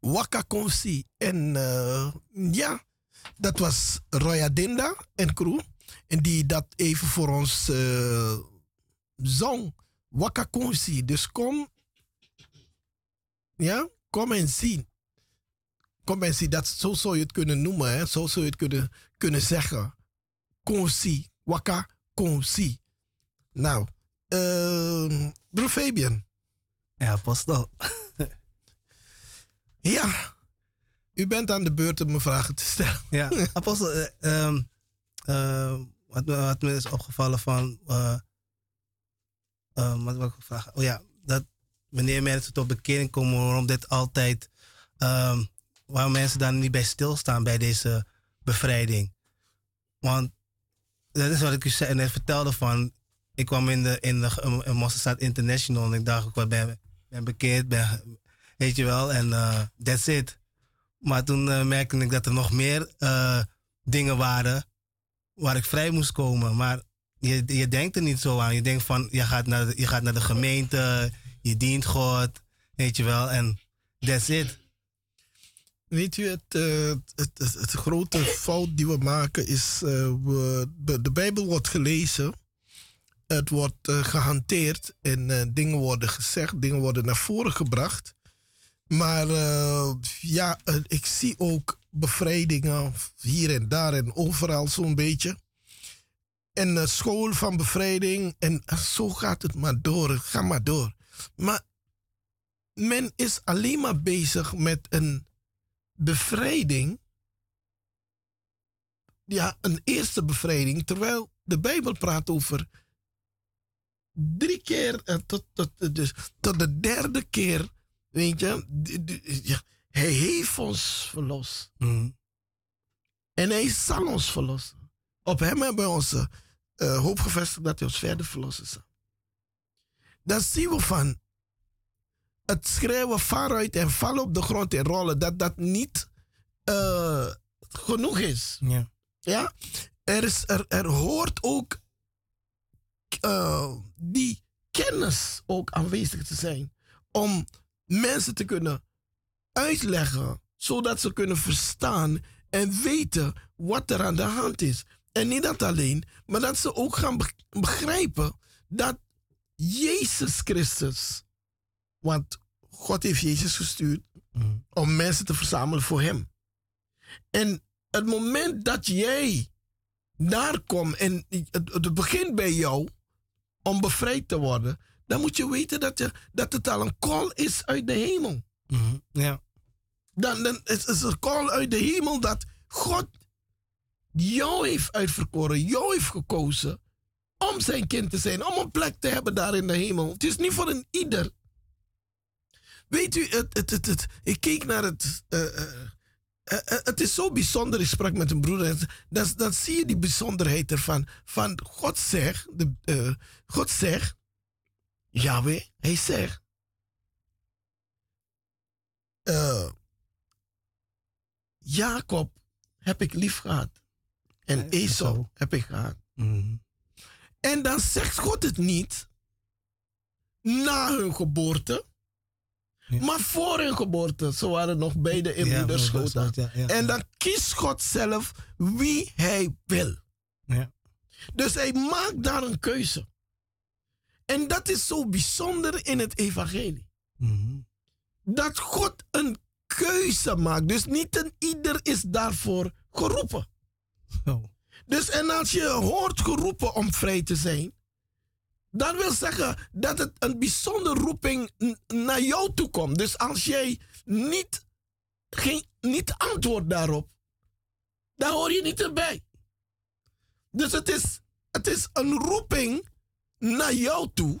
Waka Konsi. En eh, ja, dat was Roya Dinda en crew. En die dat even voor ons eh, zong. Waka Konsi. Dus kom. Ja, kom en zien. Kom en zien. Dat, zo zou je het kunnen noemen. Hè? Zo zou je het kunnen, kunnen zeggen. Konsi. Waka Konsi. Nou, uh, broer Fabian. Ja, apostel. Ja, u bent aan de beurt om me vragen te stellen. Ja, *laughs* apostel, eh, wat, me, is opgevallen van, eh, wat wil ik vragen? Oh ja, dat wanneer mensen tot bekering komen, waarom dit altijd, ehm, waarom mensen daar niet bij stilstaan bij deze bevrijding. Want dat is wat ik u net vertelde van, ik kwam in de, in de in International en ik dacht, ik ben, ben bekeerd, ben, weet je wel, en uh, that's it. Maar toen uh, merkte ik dat er nog meer uh, dingen waren waar ik vrij moest komen. Maar je, je denkt er niet zo aan. Je denkt van, je gaat naar je gaat naar de gemeente, je dient God, weet je wel, en that's it. Weet u, het, het, het, het, grote fout die we maken is, we, de, de Bijbel wordt gelezen het wordt gehanteerd en dingen worden gezegd, dingen worden naar voren gebracht. Maar uh, ja, uh, ik zie ook bevrijdingen hier en daar en overal zo'n beetje. En uh, school van bevrijding. En zo gaat het maar door. Ga maar door. Maar men is alleen maar bezig met een bevrijding. Ja, een eerste bevrijding. Terwijl de Bijbel praat over drie keer tot, tot, dus, tot de derde keer Weet je, hij heeft ons verlost. Mm. En hij zal ons verlossen. Op hem hebben we onze uh, hoop gevestigd dat hij ons verder verlossen zal. Dan zien we van het schreeuwen vanuit en vallen op de grond en rollen, dat dat niet uh, genoeg is. Ja. ja? Er, is, er, er hoort ook uh, die kennis ook aanwezig te zijn om mensen te kunnen uitleggen, zodat ze kunnen verstaan en weten wat er aan de hand is. En niet dat alleen, maar dat ze ook gaan begrijpen dat Jezus Christus, want God heeft Jezus gestuurd mm. om mensen te verzamelen voor Hem. En het moment dat jij daar komt en het, het begint bij jou om bevrijd te worden, dan moet je weten dat, je, dat het al een call is uit de hemel. Mm -hmm. Ja. Dan, dan is het een call uit de hemel dat God jou heeft uitverkoren, jou heeft gekozen om zijn kind te zijn, om een plek te hebben daar in de hemel. Het is niet voor een ieder. Weet u, het, het, het, het ik keek naar het. Uh, uh, uh, het is zo bijzonder. Ik sprak met een broeder. Dan, dan zie je die bijzonderheid ervan. Van God zegt, de, God zegt Yahweh, hij zegt. Uh, Jacob heb ik lief gehad. En Esau heb ik gehad. Mhm. En dan zegt God het niet na hun geboorte, Ja. maar voor hun geboorte. Ze waren nog beide in Ja, was schoot. het, ja, ja. En dan kiest God zelf wie hij wil. Dus hij maakt daar een keuze. En dat is zo bijzonder in het evangelie. Mhm. Dat God een keuze maakt. Dus niet een ieder is daarvoor geroepen. Zo. Dus en als je hoort geroepen om vrij te zijn, dan wil zeggen dat het een bijzondere roeping naar jou toe komt. Dus als jij niet, geen, niet antwoordt daarop, dan hoor je niet erbij. Dus het is, het is een roeping naar jou toe.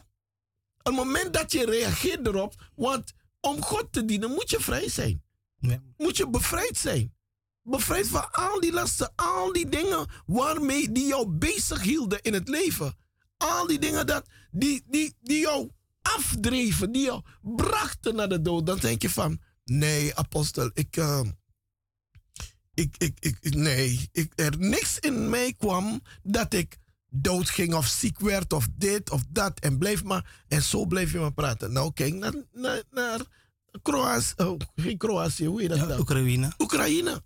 Een moment dat je reageert erop, want om God te dienen moet je vrij zijn Ja. moet je bevrijd zijn. Bevrijd van al die lasten, al die dingen waarmee die jou bezig hielden in het leven. Al die dingen dat, die, die, die jou afdreven, die jou brachten naar de dood. Dan denk je van, nee apostel, ik, uh, ik, ik, ik, nee, ik, er niks in mij kwam dat ik doodging of ziek werd of dit of dat. En bleef maar, en zo bleef je maar praten. Nou, kijk naar, naar, naar Kroatië, oh, geen Kroatië, hoe heet dat Ja, dan? Oekraïne. Oekraïne.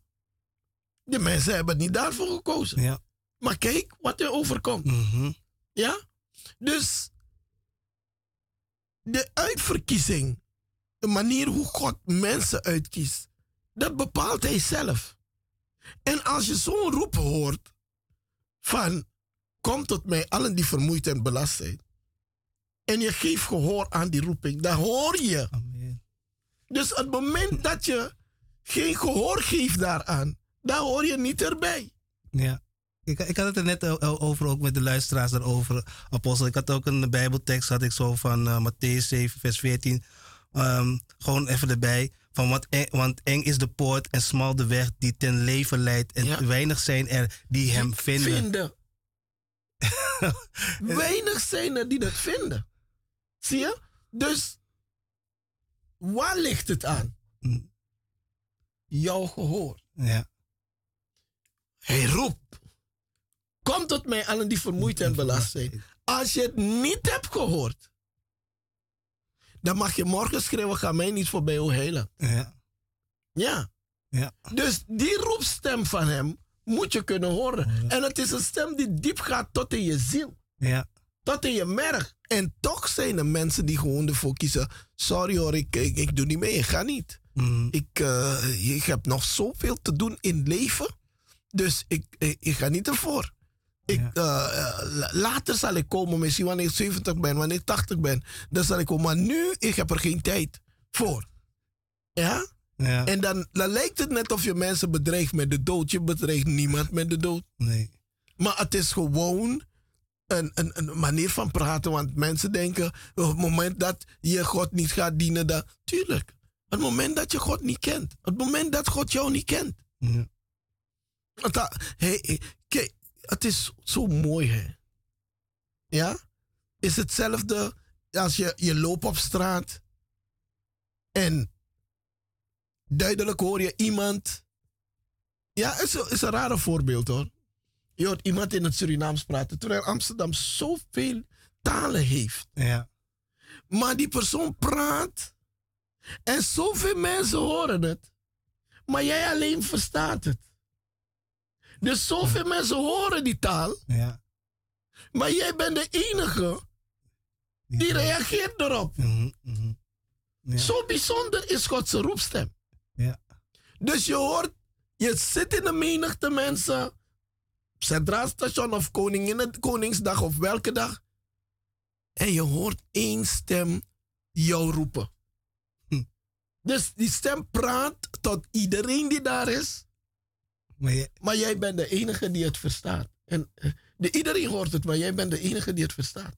De mensen hebben niet daarvoor gekozen. Ja. Maar kijk wat er overkomt. Mhm. Ja? Dus de uitverkiezing, de manier hoe God mensen uitkiest, dat bepaalt hij zelf. En als je zo'n roep hoort van kom tot mij allen die vermoeid en belast zijn. En je geeft gehoor aan die roeping, dan hoor je. Amen. Dus het moment dat je geen gehoor geeft daaraan, dan hoor je niet erbij. Ja. Ik, ik had het er net over, ook met de luisteraars daarover, apostel. Ik had ook een bijbeltekst, had ik zo van eh Matthäus 7, vers 14. ehm, gewoon even erbij. Van want, eng, want eng is de poort en smal de weg die ten leven leidt. En Ja. weinig zijn er die hem vinden. vinden. *laughs* Weinig zijn er die dat vinden. Zie je? Dus waar ligt het aan? Mm. Jouw gehoor. Ja. Hij roept. Kom tot mij allen die vermoeid en belast zijn. Als je het niet hebt gehoord, dan mag je morgen schreeuwen, ga mij niet voorbij, o heiland. Ja. Ja. Ja. Dus die roepstem van hem moet je kunnen horen. En het is een stem die diep gaat tot in je ziel. Ja. Tot in je merg. En toch zijn er mensen die gewoon ervoor kiezen. Sorry hoor, ik, ik, ik doe niet mee. Ik ga niet. Mhm. Ik, eh, ik heb nog zoveel te doen in het leven. Dus ik, ik, ik ga niet ervoor. Ik, Ja. eh, eh, la- later zal ik komen, misschien wanneer ik 70 ben, wanneer ik 80 ben. Dan zal ik komen. Maar nu, ik heb er geen tijd voor. Ja? Ja. En dan, dan lijkt het net of je mensen bedreigt met de dood. Je bedreigt niemand met de dood. Nee. Maar het is gewoon een, een, een manier van praten. Want mensen denken, op het moment dat je God niet gaat dienen, dan... Tuurlijk. Het moment dat je God niet kent. Het moment dat God jou niet kent. Ja. Dat, hey, hey, kijk, het is zo mooi, hè. Ja? Is hetzelfde als je, je loopt op straat en duidelijk hoor je iemand. Ja, is, is een rare voorbeeld hoor. Je hoort iemand in het Surinaams praten, terwijl Amsterdam zoveel talen heeft. Ja. Maar die persoon praat en zoveel mensen horen het, maar jij alleen verstaat het. Dus zoveel mensen horen die taal, Ja. maar jij bent de enige die reageert erop. Mhm, mhm. Ja. Zo bijzonder is Gods roepstem. Dus je hoort, je zit in de menigte mensen, Centraal Station of Koningin, Koningsdag of welke dag, en je hoort één stem jou roepen. Hm. Dus die stem praat tot iedereen die daar is, Maar je, maar jij bent de enige die het verstaat. En eh, de, iedereen hoort het, maar jij bent de enige die het verstaat.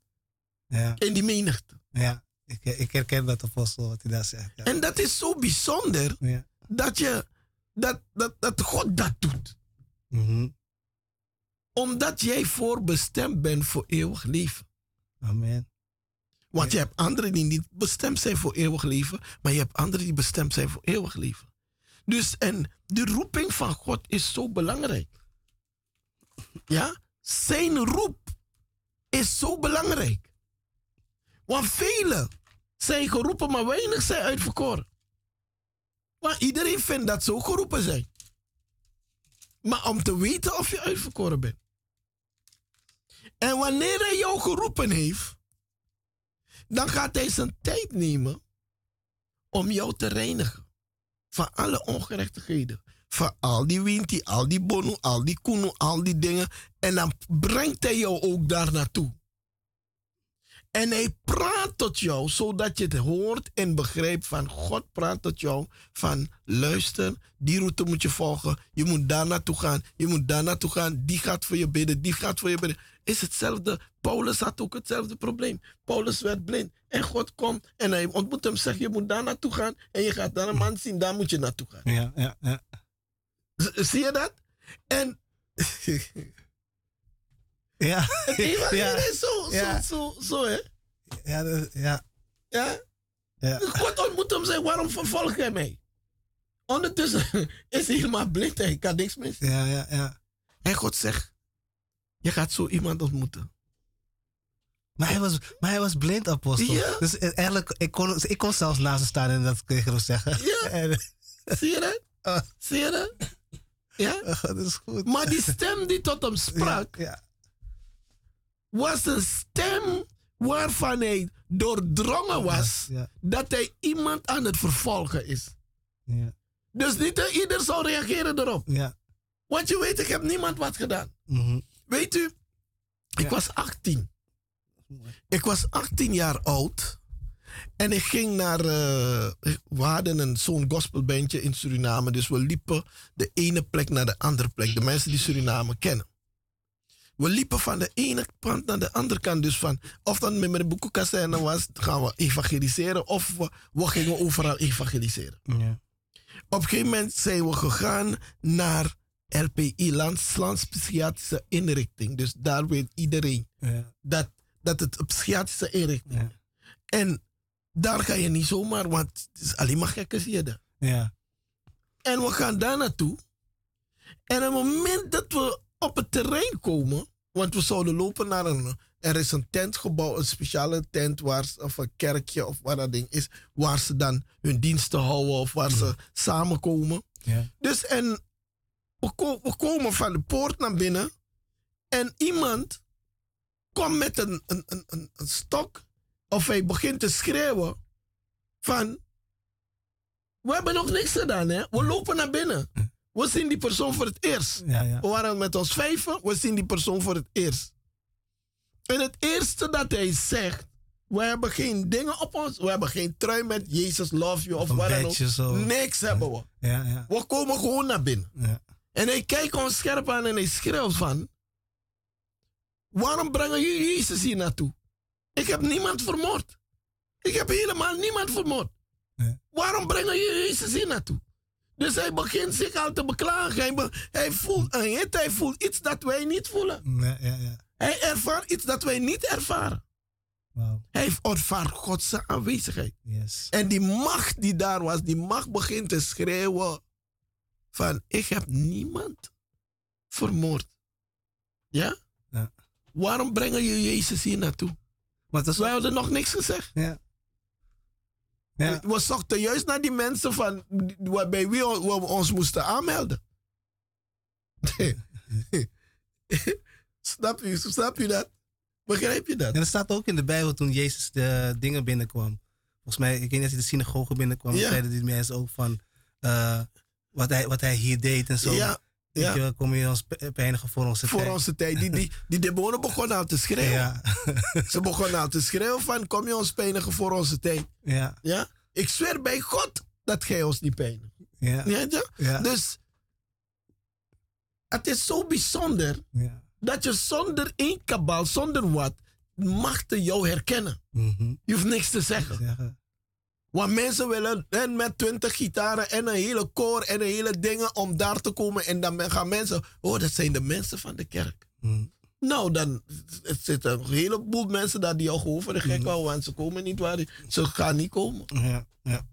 ja. In die menigte. Ja. Ik, ik herken dat apostel wat hij daar zegt. Ja. En dat is zo bijzonder Ja. dat, je, dat, dat, dat God dat doet. Mhm. Omdat jij voorbestemd bent voor eeuwig leven. Amen. Want je hebt anderen die niet bestemd zijn voor eeuwig leven, maar je hebt anderen die bestemd zijn voor eeuwig leven. Dus en de roeping van God is zo belangrijk. Ja? Zijn roep is zo belangrijk. Want velen zijn geroepen, maar weinig zijn uitverkoren. Maar iedereen vindt dat ook geroepen zijn. Maar om te weten of je uitverkoren bent. En wanneer hij jou geroepen heeft, dan gaat hij zijn tijd nemen om jou te reinigen. Van alle ongerechtigheden. Van al die winti, al die bonu, al die kunu, al die dingen. En dan brengt hij jou ook daar naartoe. En hij praat tot jou zodat je het hoort en begrijpt van God praat tot jou van luister, die route moet je volgen. Je moet daar naartoe gaan. Je moet daar naartoe gaan. Die gaat voor je bidden. Die gaat voor je bidden. Is hetzelfde. Paulus had ook hetzelfde probleem. Paulus werd blind. En God komt en hij ontmoet hem. Zegt je moet daar naartoe gaan. En je gaat daar een man zien. Daar moet je naartoe gaan. Ja, ja, ja. Zie je dat? En *laughs* *laughs* Ja, ja, is zo, zo, zo, zo, hè? ja, dat- ja, Ja? ja. God ontmoet hem en zegt, waarom vervolg jij mij? Ondertussen *laughs* is hij helemaal blind en hij kan niks zien. Ja, ja, ja. En God zegt, Je gaat zo iemand ontmoeten. Maar hij was, maar hij was blind, apostel. Ja. Dus eigenlijk, ik kon, ik kon zelfs naast hem staan en dat tegen hem zeggen. Ja. *laughs* En, Zie je dat? Ah. Zie je dat? Ja? eh, dat is goed. Maar die stem die tot hem sprak, ja, was een stem waarvan hij doordrongen was ja, dat hij iemand aan het vervolgen is. ja, Dus niet ieder zou reageren erop. ja. Want je weet, ik heb niemand wat gedaan. Mhm. Weet u, ik was 18. Ik was 18 jaar oud. En ik ging naar. eh, we hadden een zo'n gospelbandje in Suriname. Dus we liepen de ene plek naar de andere plek. De mensen die Suriname kennen. We liepen van de ene kant naar de andere kant. Dus van. Of dan met mijn boekenkazerne was. gaan we evangeliseren. Of we, we gingen overal evangeliseren. ja. Op een gegeven moment zijn we gegaan naar LPI, Lands, Landspsychiatrische Inrichting. Dus daar weet iedereen ja, dat, dat het een psychiatrische inrichting ja, En daar ga je niet zomaar, want het is alleen maar gekke zie je ja. En we gaan daar naartoe. En op het moment dat we op het terrein komen, want we zouden lopen naar een. Er is een tentgebouw, een speciale tent, waar, ze- of een kerkje of waar dat ding is, waar ze dan hun diensten houden of waar ze samenkomen. ja. Dus en we, ko- we komen van de poort naar binnen. En iemand komt met een, een, een, een, een stok. Of hij begint te schreeuwen. Van. We hebben nog niks gedaan, hè? We lopen naar binnen. We zien die persoon voor het eerst. ja, ja. We waren met ons vijven. We zien die persoon voor het eerst. En het eerste dat hij zegt. We hebben geen dingen op ons. We hebben geen trui met Jesus love you of wat dan ook. Niks hebben we. Ja, ja, We komen gewoon naar binnen. ja. En hij kijkt ons scherp aan en hij schreeuwt van... Waarom brengen jullie Jezus hier naartoe? Ik heb niemand vermoord. Ik heb helemaal niemand vermoord. Waarom brengen jullie Jezus hier naartoe? Dus hij begint zich al te beklagen. Hij, be- hij, voelt een hit, hij voelt iets dat wij niet voelen. Ja, ja, ja. Hij ervaart iets dat wij niet ervaren. Hij ervaart Gods aanwezigheid. Yes. En die macht die daar was, die macht begint te schreeuwen van ik heb niemand vermoord. Ja? Ja. Waarom brengen jullie Jezus hier naartoe? Maar is Wij hadden nog niks gezegd. Ja. Ja. We zochten juist naar die mensen van, bij wie we ons moesten aanmelden. *laughs* snap, je, snap je dat? Begrijp je dat? En dat staat ook in de Bijbel toen Jezus de dingen binnenkwam. Volgens mij, ik weet niet als hij de synagoge binnenkwam, Ja. zeiden die mensen ook van eh, wat, hij, wat hij hier deed en zo. Ja, ja. je kom je ons pijnigen voor onze voor tijd. onze tijd. Die, die, die demonen begonnen al te schreeuwen. Ja, *laughs* Ze begonnen al te schreeuwen van, kom je ons pijnigen voor onze tijd. ja, Ja? Ik zweer bij God dat gij ons niet pijnigt. ja, Ja, ja? ja, Dus het is zo bijzonder ja. dat je zonder één kabal, zonder wat, machten jou herkennen. Mhm. Je hoeft niks te zeggen. Want mensen willen en met twintig gitaren en een hele koor en een hele dingen om daar te komen. En dan gaan mensen, oh dat zijn de mensen van de kerk. Mhm. Nou, dan zitten een heleboel mensen daar die al gewoon voor de gek houden. Want ze komen niet waar ze gaan niet komen. Ja, ja.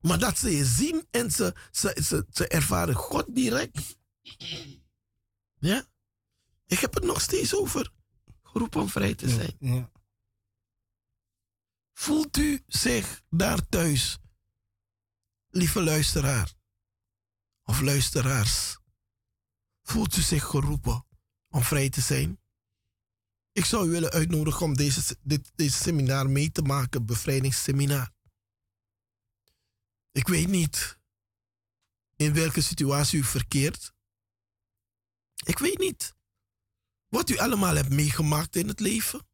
Maar dat ze je zien en ze, ze, ze, ze ervaren God direct. Ja? Ik heb het nog steeds over geroepen om vrij te zijn. ja. Voelt u zich daar thuis, lieve luisteraar of luisteraars? Voelt u zich geroepen om vrij te zijn? Ik zou u willen uitnodigen om deze, dit, seminar mee te maken, bevrijdingsseminar. Ik weet niet in welke situatie u verkeert. Ik weet niet wat u allemaal hebt meegemaakt in het leven.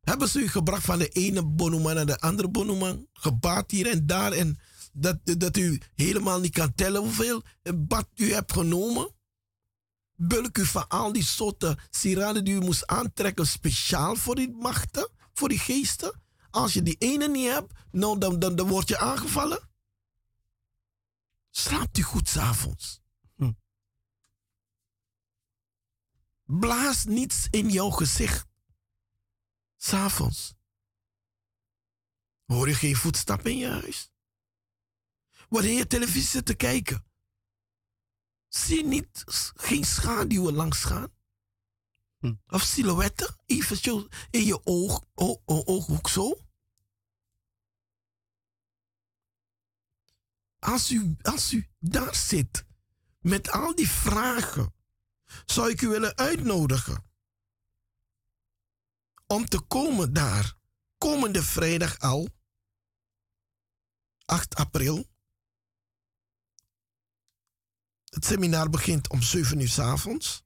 Hebben ze u gebracht van de ene bonoman naar de andere bonoman? Gebaat hier en daar. En dat, dat u helemaal niet kan tellen hoeveel bad u hebt genomen? Bulk u van al die soorten sieraden die u moest aantrekken speciaal voor die machten, voor die geesten? Als je die ene niet hebt, nou, dan, dan, dan word je aangevallen. Slaapt u goed s'avonds. Hm. Blaas niets in jouw gezicht. S'avonds. Hoor je geen voetstappen in je huis? Wanneer je televisie zit te kijken. Zie je niet geen schaduwen langs gaan? Hm. Of silhouetten. Even zo in je oog, o- o- ooghoek zo. Als u, als u daar zit met al die vragen, zou ik u willen uitnodigen om te komen daar. Komende vrijdag al, 8 april. Het seminar begint om 7 uur s avonds.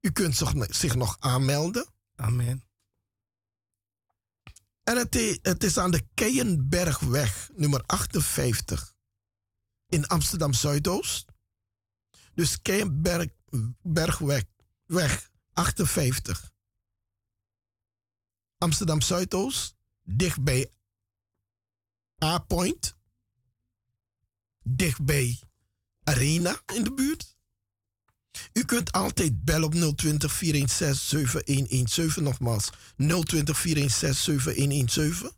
U kunt zich, zich nog aanmelden. Amen. En het, is aan de Keienbergweg, nummer 58, in Amsterdam Zuidoost. Dus Keienbergweg weg 58. Amsterdam Zuidoost, dicht bij A-Point, dicht bij Arena in de buurt. U kunt altijd bellen op 020 416 7117. Nogmaals, 020 416 7117.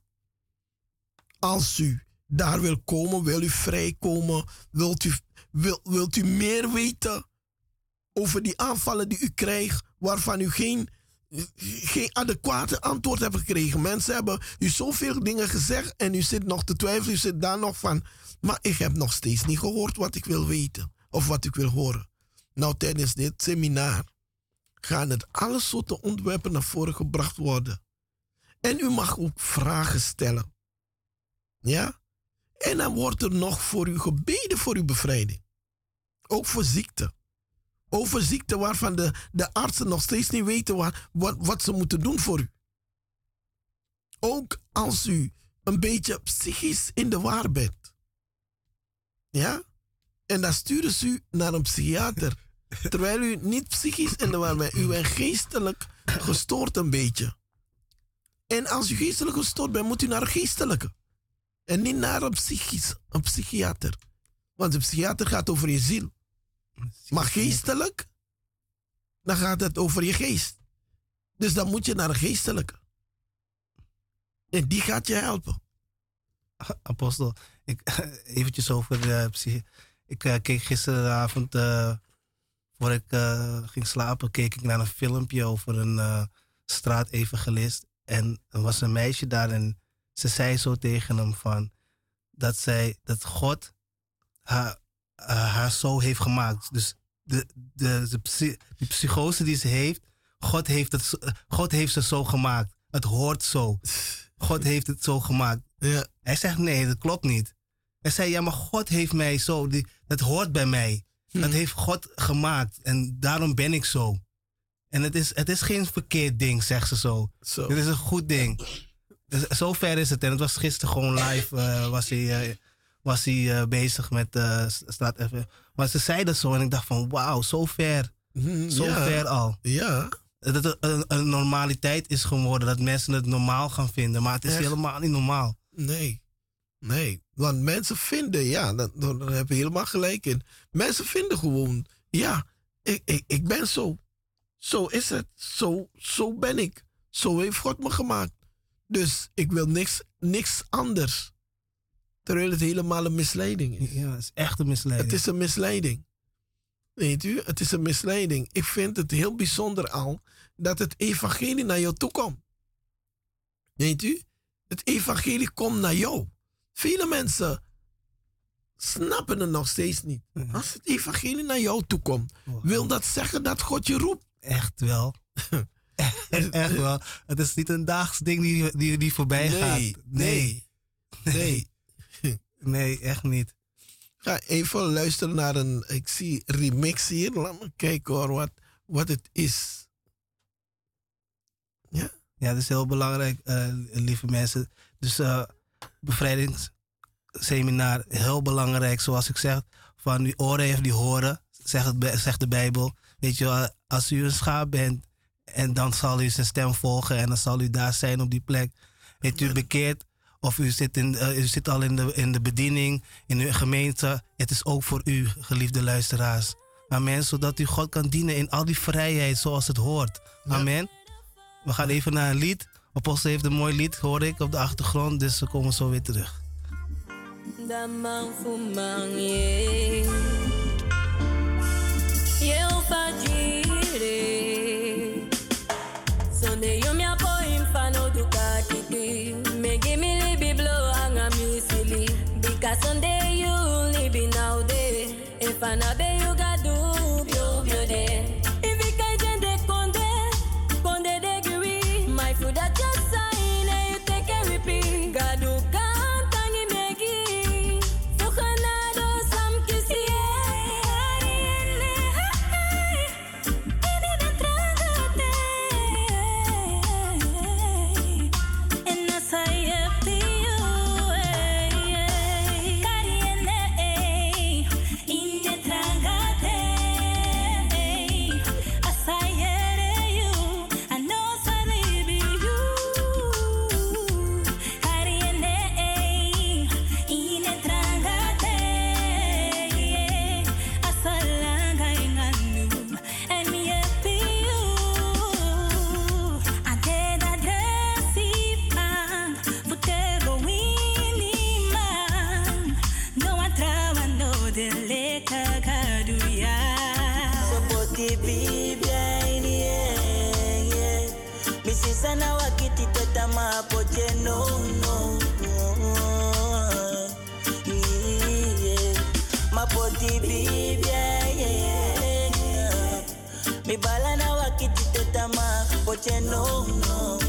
Als u daar wil komen, wil u vrijkomen, wilt u, wil, wilt u meer weten over die aanvallen die u krijgt, waarvan u geen, geen adequate antwoord hebt gekregen. Mensen hebben u zoveel dingen gezegd en u zit nog te twijfelen, u zit daar nog van, maar ik heb nog steeds niet gehoord wat ik wil weten of wat ik wil horen. Nou, tijdens dit seminar gaan het alle soorten onderwerpen naar voren gebracht worden. En u mag ook vragen stellen. Ja? En dan wordt er nog voor u gebeden voor uw bevrijding. Ook voor ziekte. Over ziekte waarvan de, de artsen nog steeds niet weten waar, wat, wat ze moeten doen voor u. Ook als u een beetje psychisch in de war bent. Ja? En dan sturen ze u naar een psychiater. Terwijl u niet psychisch in de war bent. U bent geestelijk gestoord een beetje. En als u geestelijk gestoord bent, moet u naar een geestelijke. En niet naar een, psychisch, een psychiater. Want de psychiater gaat over je ziel. Maar geestelijk, dan gaat het over je geest. Dus dan moet je naar een geestelijke. En die gaat je helpen. *laughs* Apostel, ik, *laughs* eventjes over de psy- Ik eh, keek gisteravond, eh, voor ik eh, ging slapen, keek ik naar een filmpje over een eh straatevangelist. En er was een meisje daar en ze zei zo tegen hem van, dat, zij, dat God haar, eh, haar zo heeft gemaakt. Dus de, de, de, psy- psychose die ze heeft, God heeft, het, God heeft ze zo gemaakt. Het hoort zo. God heeft het zo gemaakt. Ja. Hij zegt nee, dat klopt niet. Hij zei ja, maar God heeft mij zo. Die, dat hoort bij mij. Dat heeft God gemaakt en daarom ben ik zo. En het is, het is geen verkeerd ding, zegt ze zo. Zo. Dit is een goed ding. Dus zo ver is het. En het was gisteren gewoon live. eh, was hij, eh, was hij eh, bezig met eh straat even. Maar ze zei dat zo en ik dacht van wauw, zo ver. Mhm, Zo ja. ver al. Ja. Dat het een, een normaliteit is geworden. Dat mensen het normaal gaan vinden. Maar het is Echt? helemaal niet normaal. Nee. Nee. Want mensen vinden, ja, dat- daar heb je helemaal gelijk in. Mensen vinden gewoon, ja, ik, ik, ik ben zo. Zo is het. Zo, zo ben ik. Zo heeft God me gemaakt. Dus ik wil niks, niks anders. Terwijl het helemaal een misleiding is. Ja, het is echt een misleiding. Het is een misleiding. Weet u, het is een misleiding. Ik vind het heel bijzonder al dat het evangelie naar jou toe komt. Weet u, het evangelie komt naar jou. Vele mensen snappen het nog steeds niet. Als het evangelie naar jou toe komt, wil dat zeggen dat God je roept. Echt wel. *laughs* echt, wel. Het is niet een daags ding die, die, die voorbij Nee, gaat. nee, nee. Nee, echt niet. Ga even luisteren naar een, ik zie remix hier. Laat me kijken hoor, wat, wat het is. Ja? Ja, dat is heel belangrijk, eh, lieve mensen. Dus eh bevrijdingsseminaar, heel belangrijk. Zoals ik zeg, van die oren heeft die horen, zegt, het, zegt de Bijbel. Weet je als u een schaap bent, en dan zal u zijn stem volgen en dan zal u daar zijn op die plek. Heeft u bekeerd of u zit, in, eh, u zit al in de, in de bediening, in uw gemeente. Het is ook voor u, geliefde luisteraars. Amen. Zodat u God kan dienen in al die vrijheid zoals het hoort. Amen. We gaan even naar een lied. Apostel heeft een mooi lied, hoor ik op de achtergrond. Dus we komen zo weer terug. Mi yeah. Me bala na wakititeta no.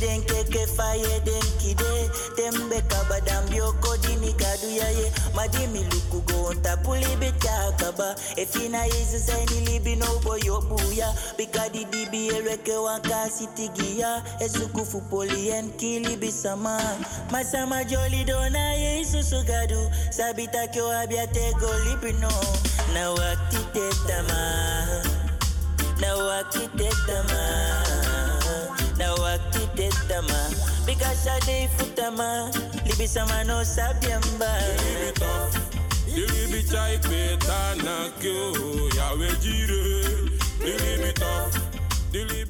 den keke faye den kide. Madimi badambioko dinikaduyaye madimilukugo ntapulibitakaba efina izizainilibi noboyobuya bikadidibielweke wankasitigiya ezukufu polien kilibisama masama jolidona ye isusugadu sabitakeoabiategolibino nawakitetama nawakitetama wa kite tama. Bikasha de futama Libi no sabiamba. Diri bi chai peta na jire. Diri bi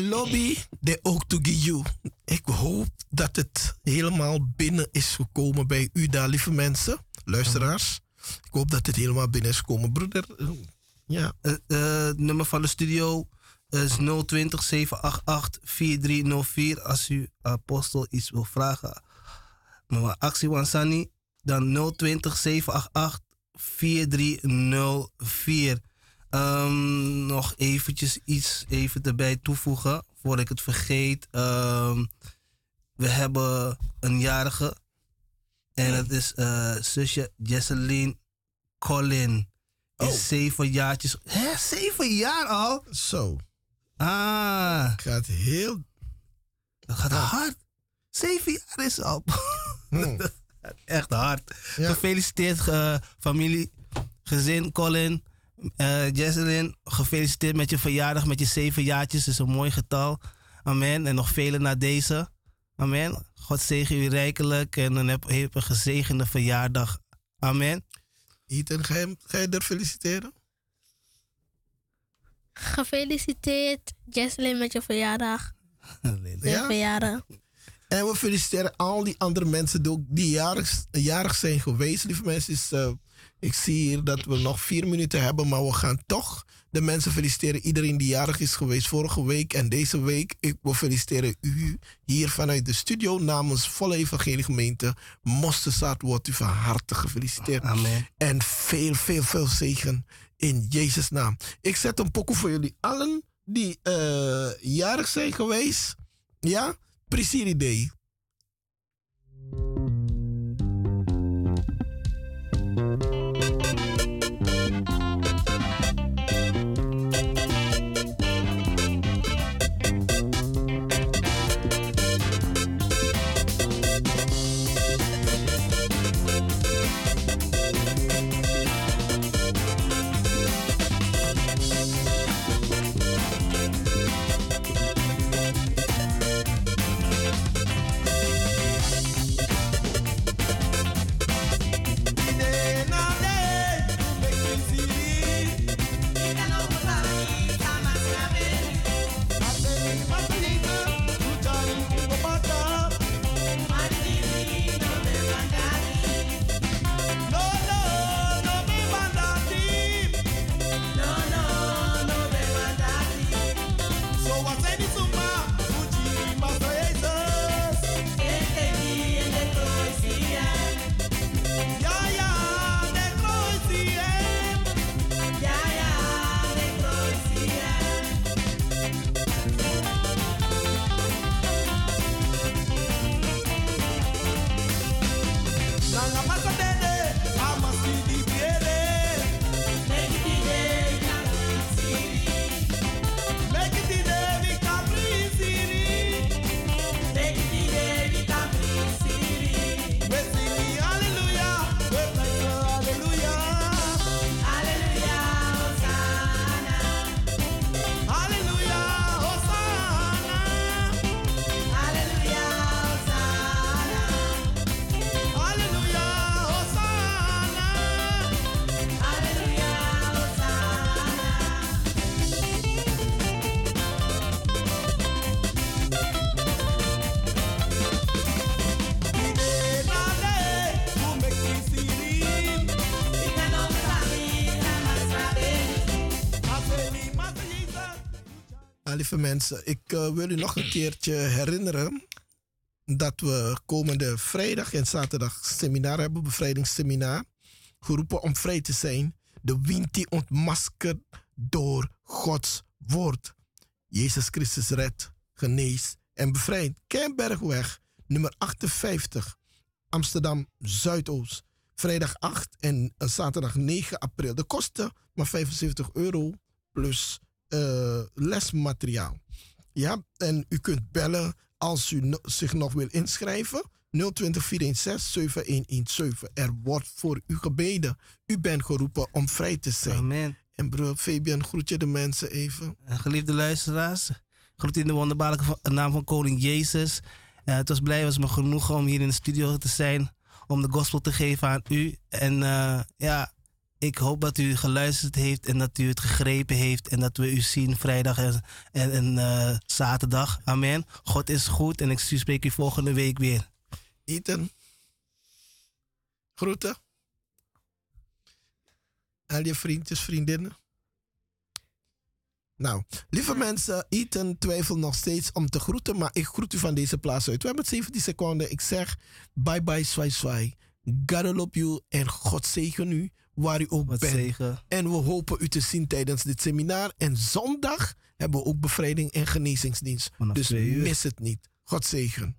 Lobby de ook to you. Ik hoop dat het helemaal binnen is gekomen bij u daar, lieve mensen, luisteraars. Ik hoop dat het helemaal binnen is gekomen. Broeder, eh, ja. Eh, eh, het nummer van de studio is 020 788 4304. Als u apostel iets wil vragen. Maar actie Wansani, dan 020 788 4304. Ehm, nog eventjes iets even erbij toevoegen, voordat ik het vergeet. Ehm, we hebben een jarige. En dat is eh zusje Jesseline Collin. Is zeven jaartjes. Hè, zeven jaar al? Zo. Ah. Gaat heel... Dat gaat hard. Zeven jaar is al. *laughs* Gaat Echt hard. Gefeliciteerd eh, familie, gezin, Colin, eh Jesselyn. Gefeliciteerd met je verjaardag, met je zeven jaartjes. is een mooi getal. Amen. En nog vele na deze. Amen. God zegen u rijkelijk en dan heb heb een gezegende verjaardag. Amen. Ethan, ga je, ga je er feliciteren? Gefeliciteerd, Jesselyn, met je verjaardag. Ja? verjaardag. En we feliciteren al die andere mensen die, ook die jarig, jarig zijn geweest. Lieve mensen, is, eh, ik zie hier dat we nog vier minuten hebben, maar we gaan toch de mensen feliciteren. Iedereen die jarig is geweest vorige week en deze week. Ik wil feliciteren u hier vanuit de studio namens Volle Evangelie Gemeente. Mosterzaad wordt u van harte gefeliciteerd. Amen. En veel, veel, veel zegen in Jezus' naam. Ik zet een pokoe voor jullie allen die eh, jarig zijn geweest. Ja, Priscilla Day. Ah, lieve mensen, ik eh, wil u nog een keertje herinneren dat we komende vrijdag en zaterdag seminar hebben, bevrijdingsseminar, geroepen om vrij te zijn. De wind die ontmaskerd door Gods woord. Jezus Christus redt, geneest en bevrijdt. Kembergweg, nummer 58, Amsterdam Zuidoost. Vrijdag 8 en eh, zaterdag 9 april. De kosten maar 75 euro plus eh, lesmateriaal. Ja, en u kunt bellen als u no- zich nog wil inschrijven. 020 416 7117. Er wordt voor u gebeden. U bent geroepen om vrij te zijn. Amen. En broer Fabian, groet je de mensen even. En geliefde luisteraars, groet in de wonderbaarlijke naam van Koning Jezus. Eh, het was blij, het was me genoegen om hier in de studio te zijn. Om de gospel te geven aan u. En eh, ja, ik hoop dat u geluisterd heeft en dat u het gegrepen heeft. En dat we u zien vrijdag en, en, eh, zaterdag. Amen. God is goed en ik spreek u volgende week weer. Ethan. Groeten. Al je vriendjes, vriendinnen. Nou, lieve mensen, Ethan twijfelt nog steeds om te groeten, maar ik groet u van deze plaats uit. We hebben het 17 seconden. Ik zeg bye bye, swai swai. God op you en God zegen u waar u ook Wat bent. zegen. En we hopen u te zien tijdens dit seminar. En zondag hebben we ook bevrijding en genezingsdienst. Vanaf dus mis het niet. God zegen.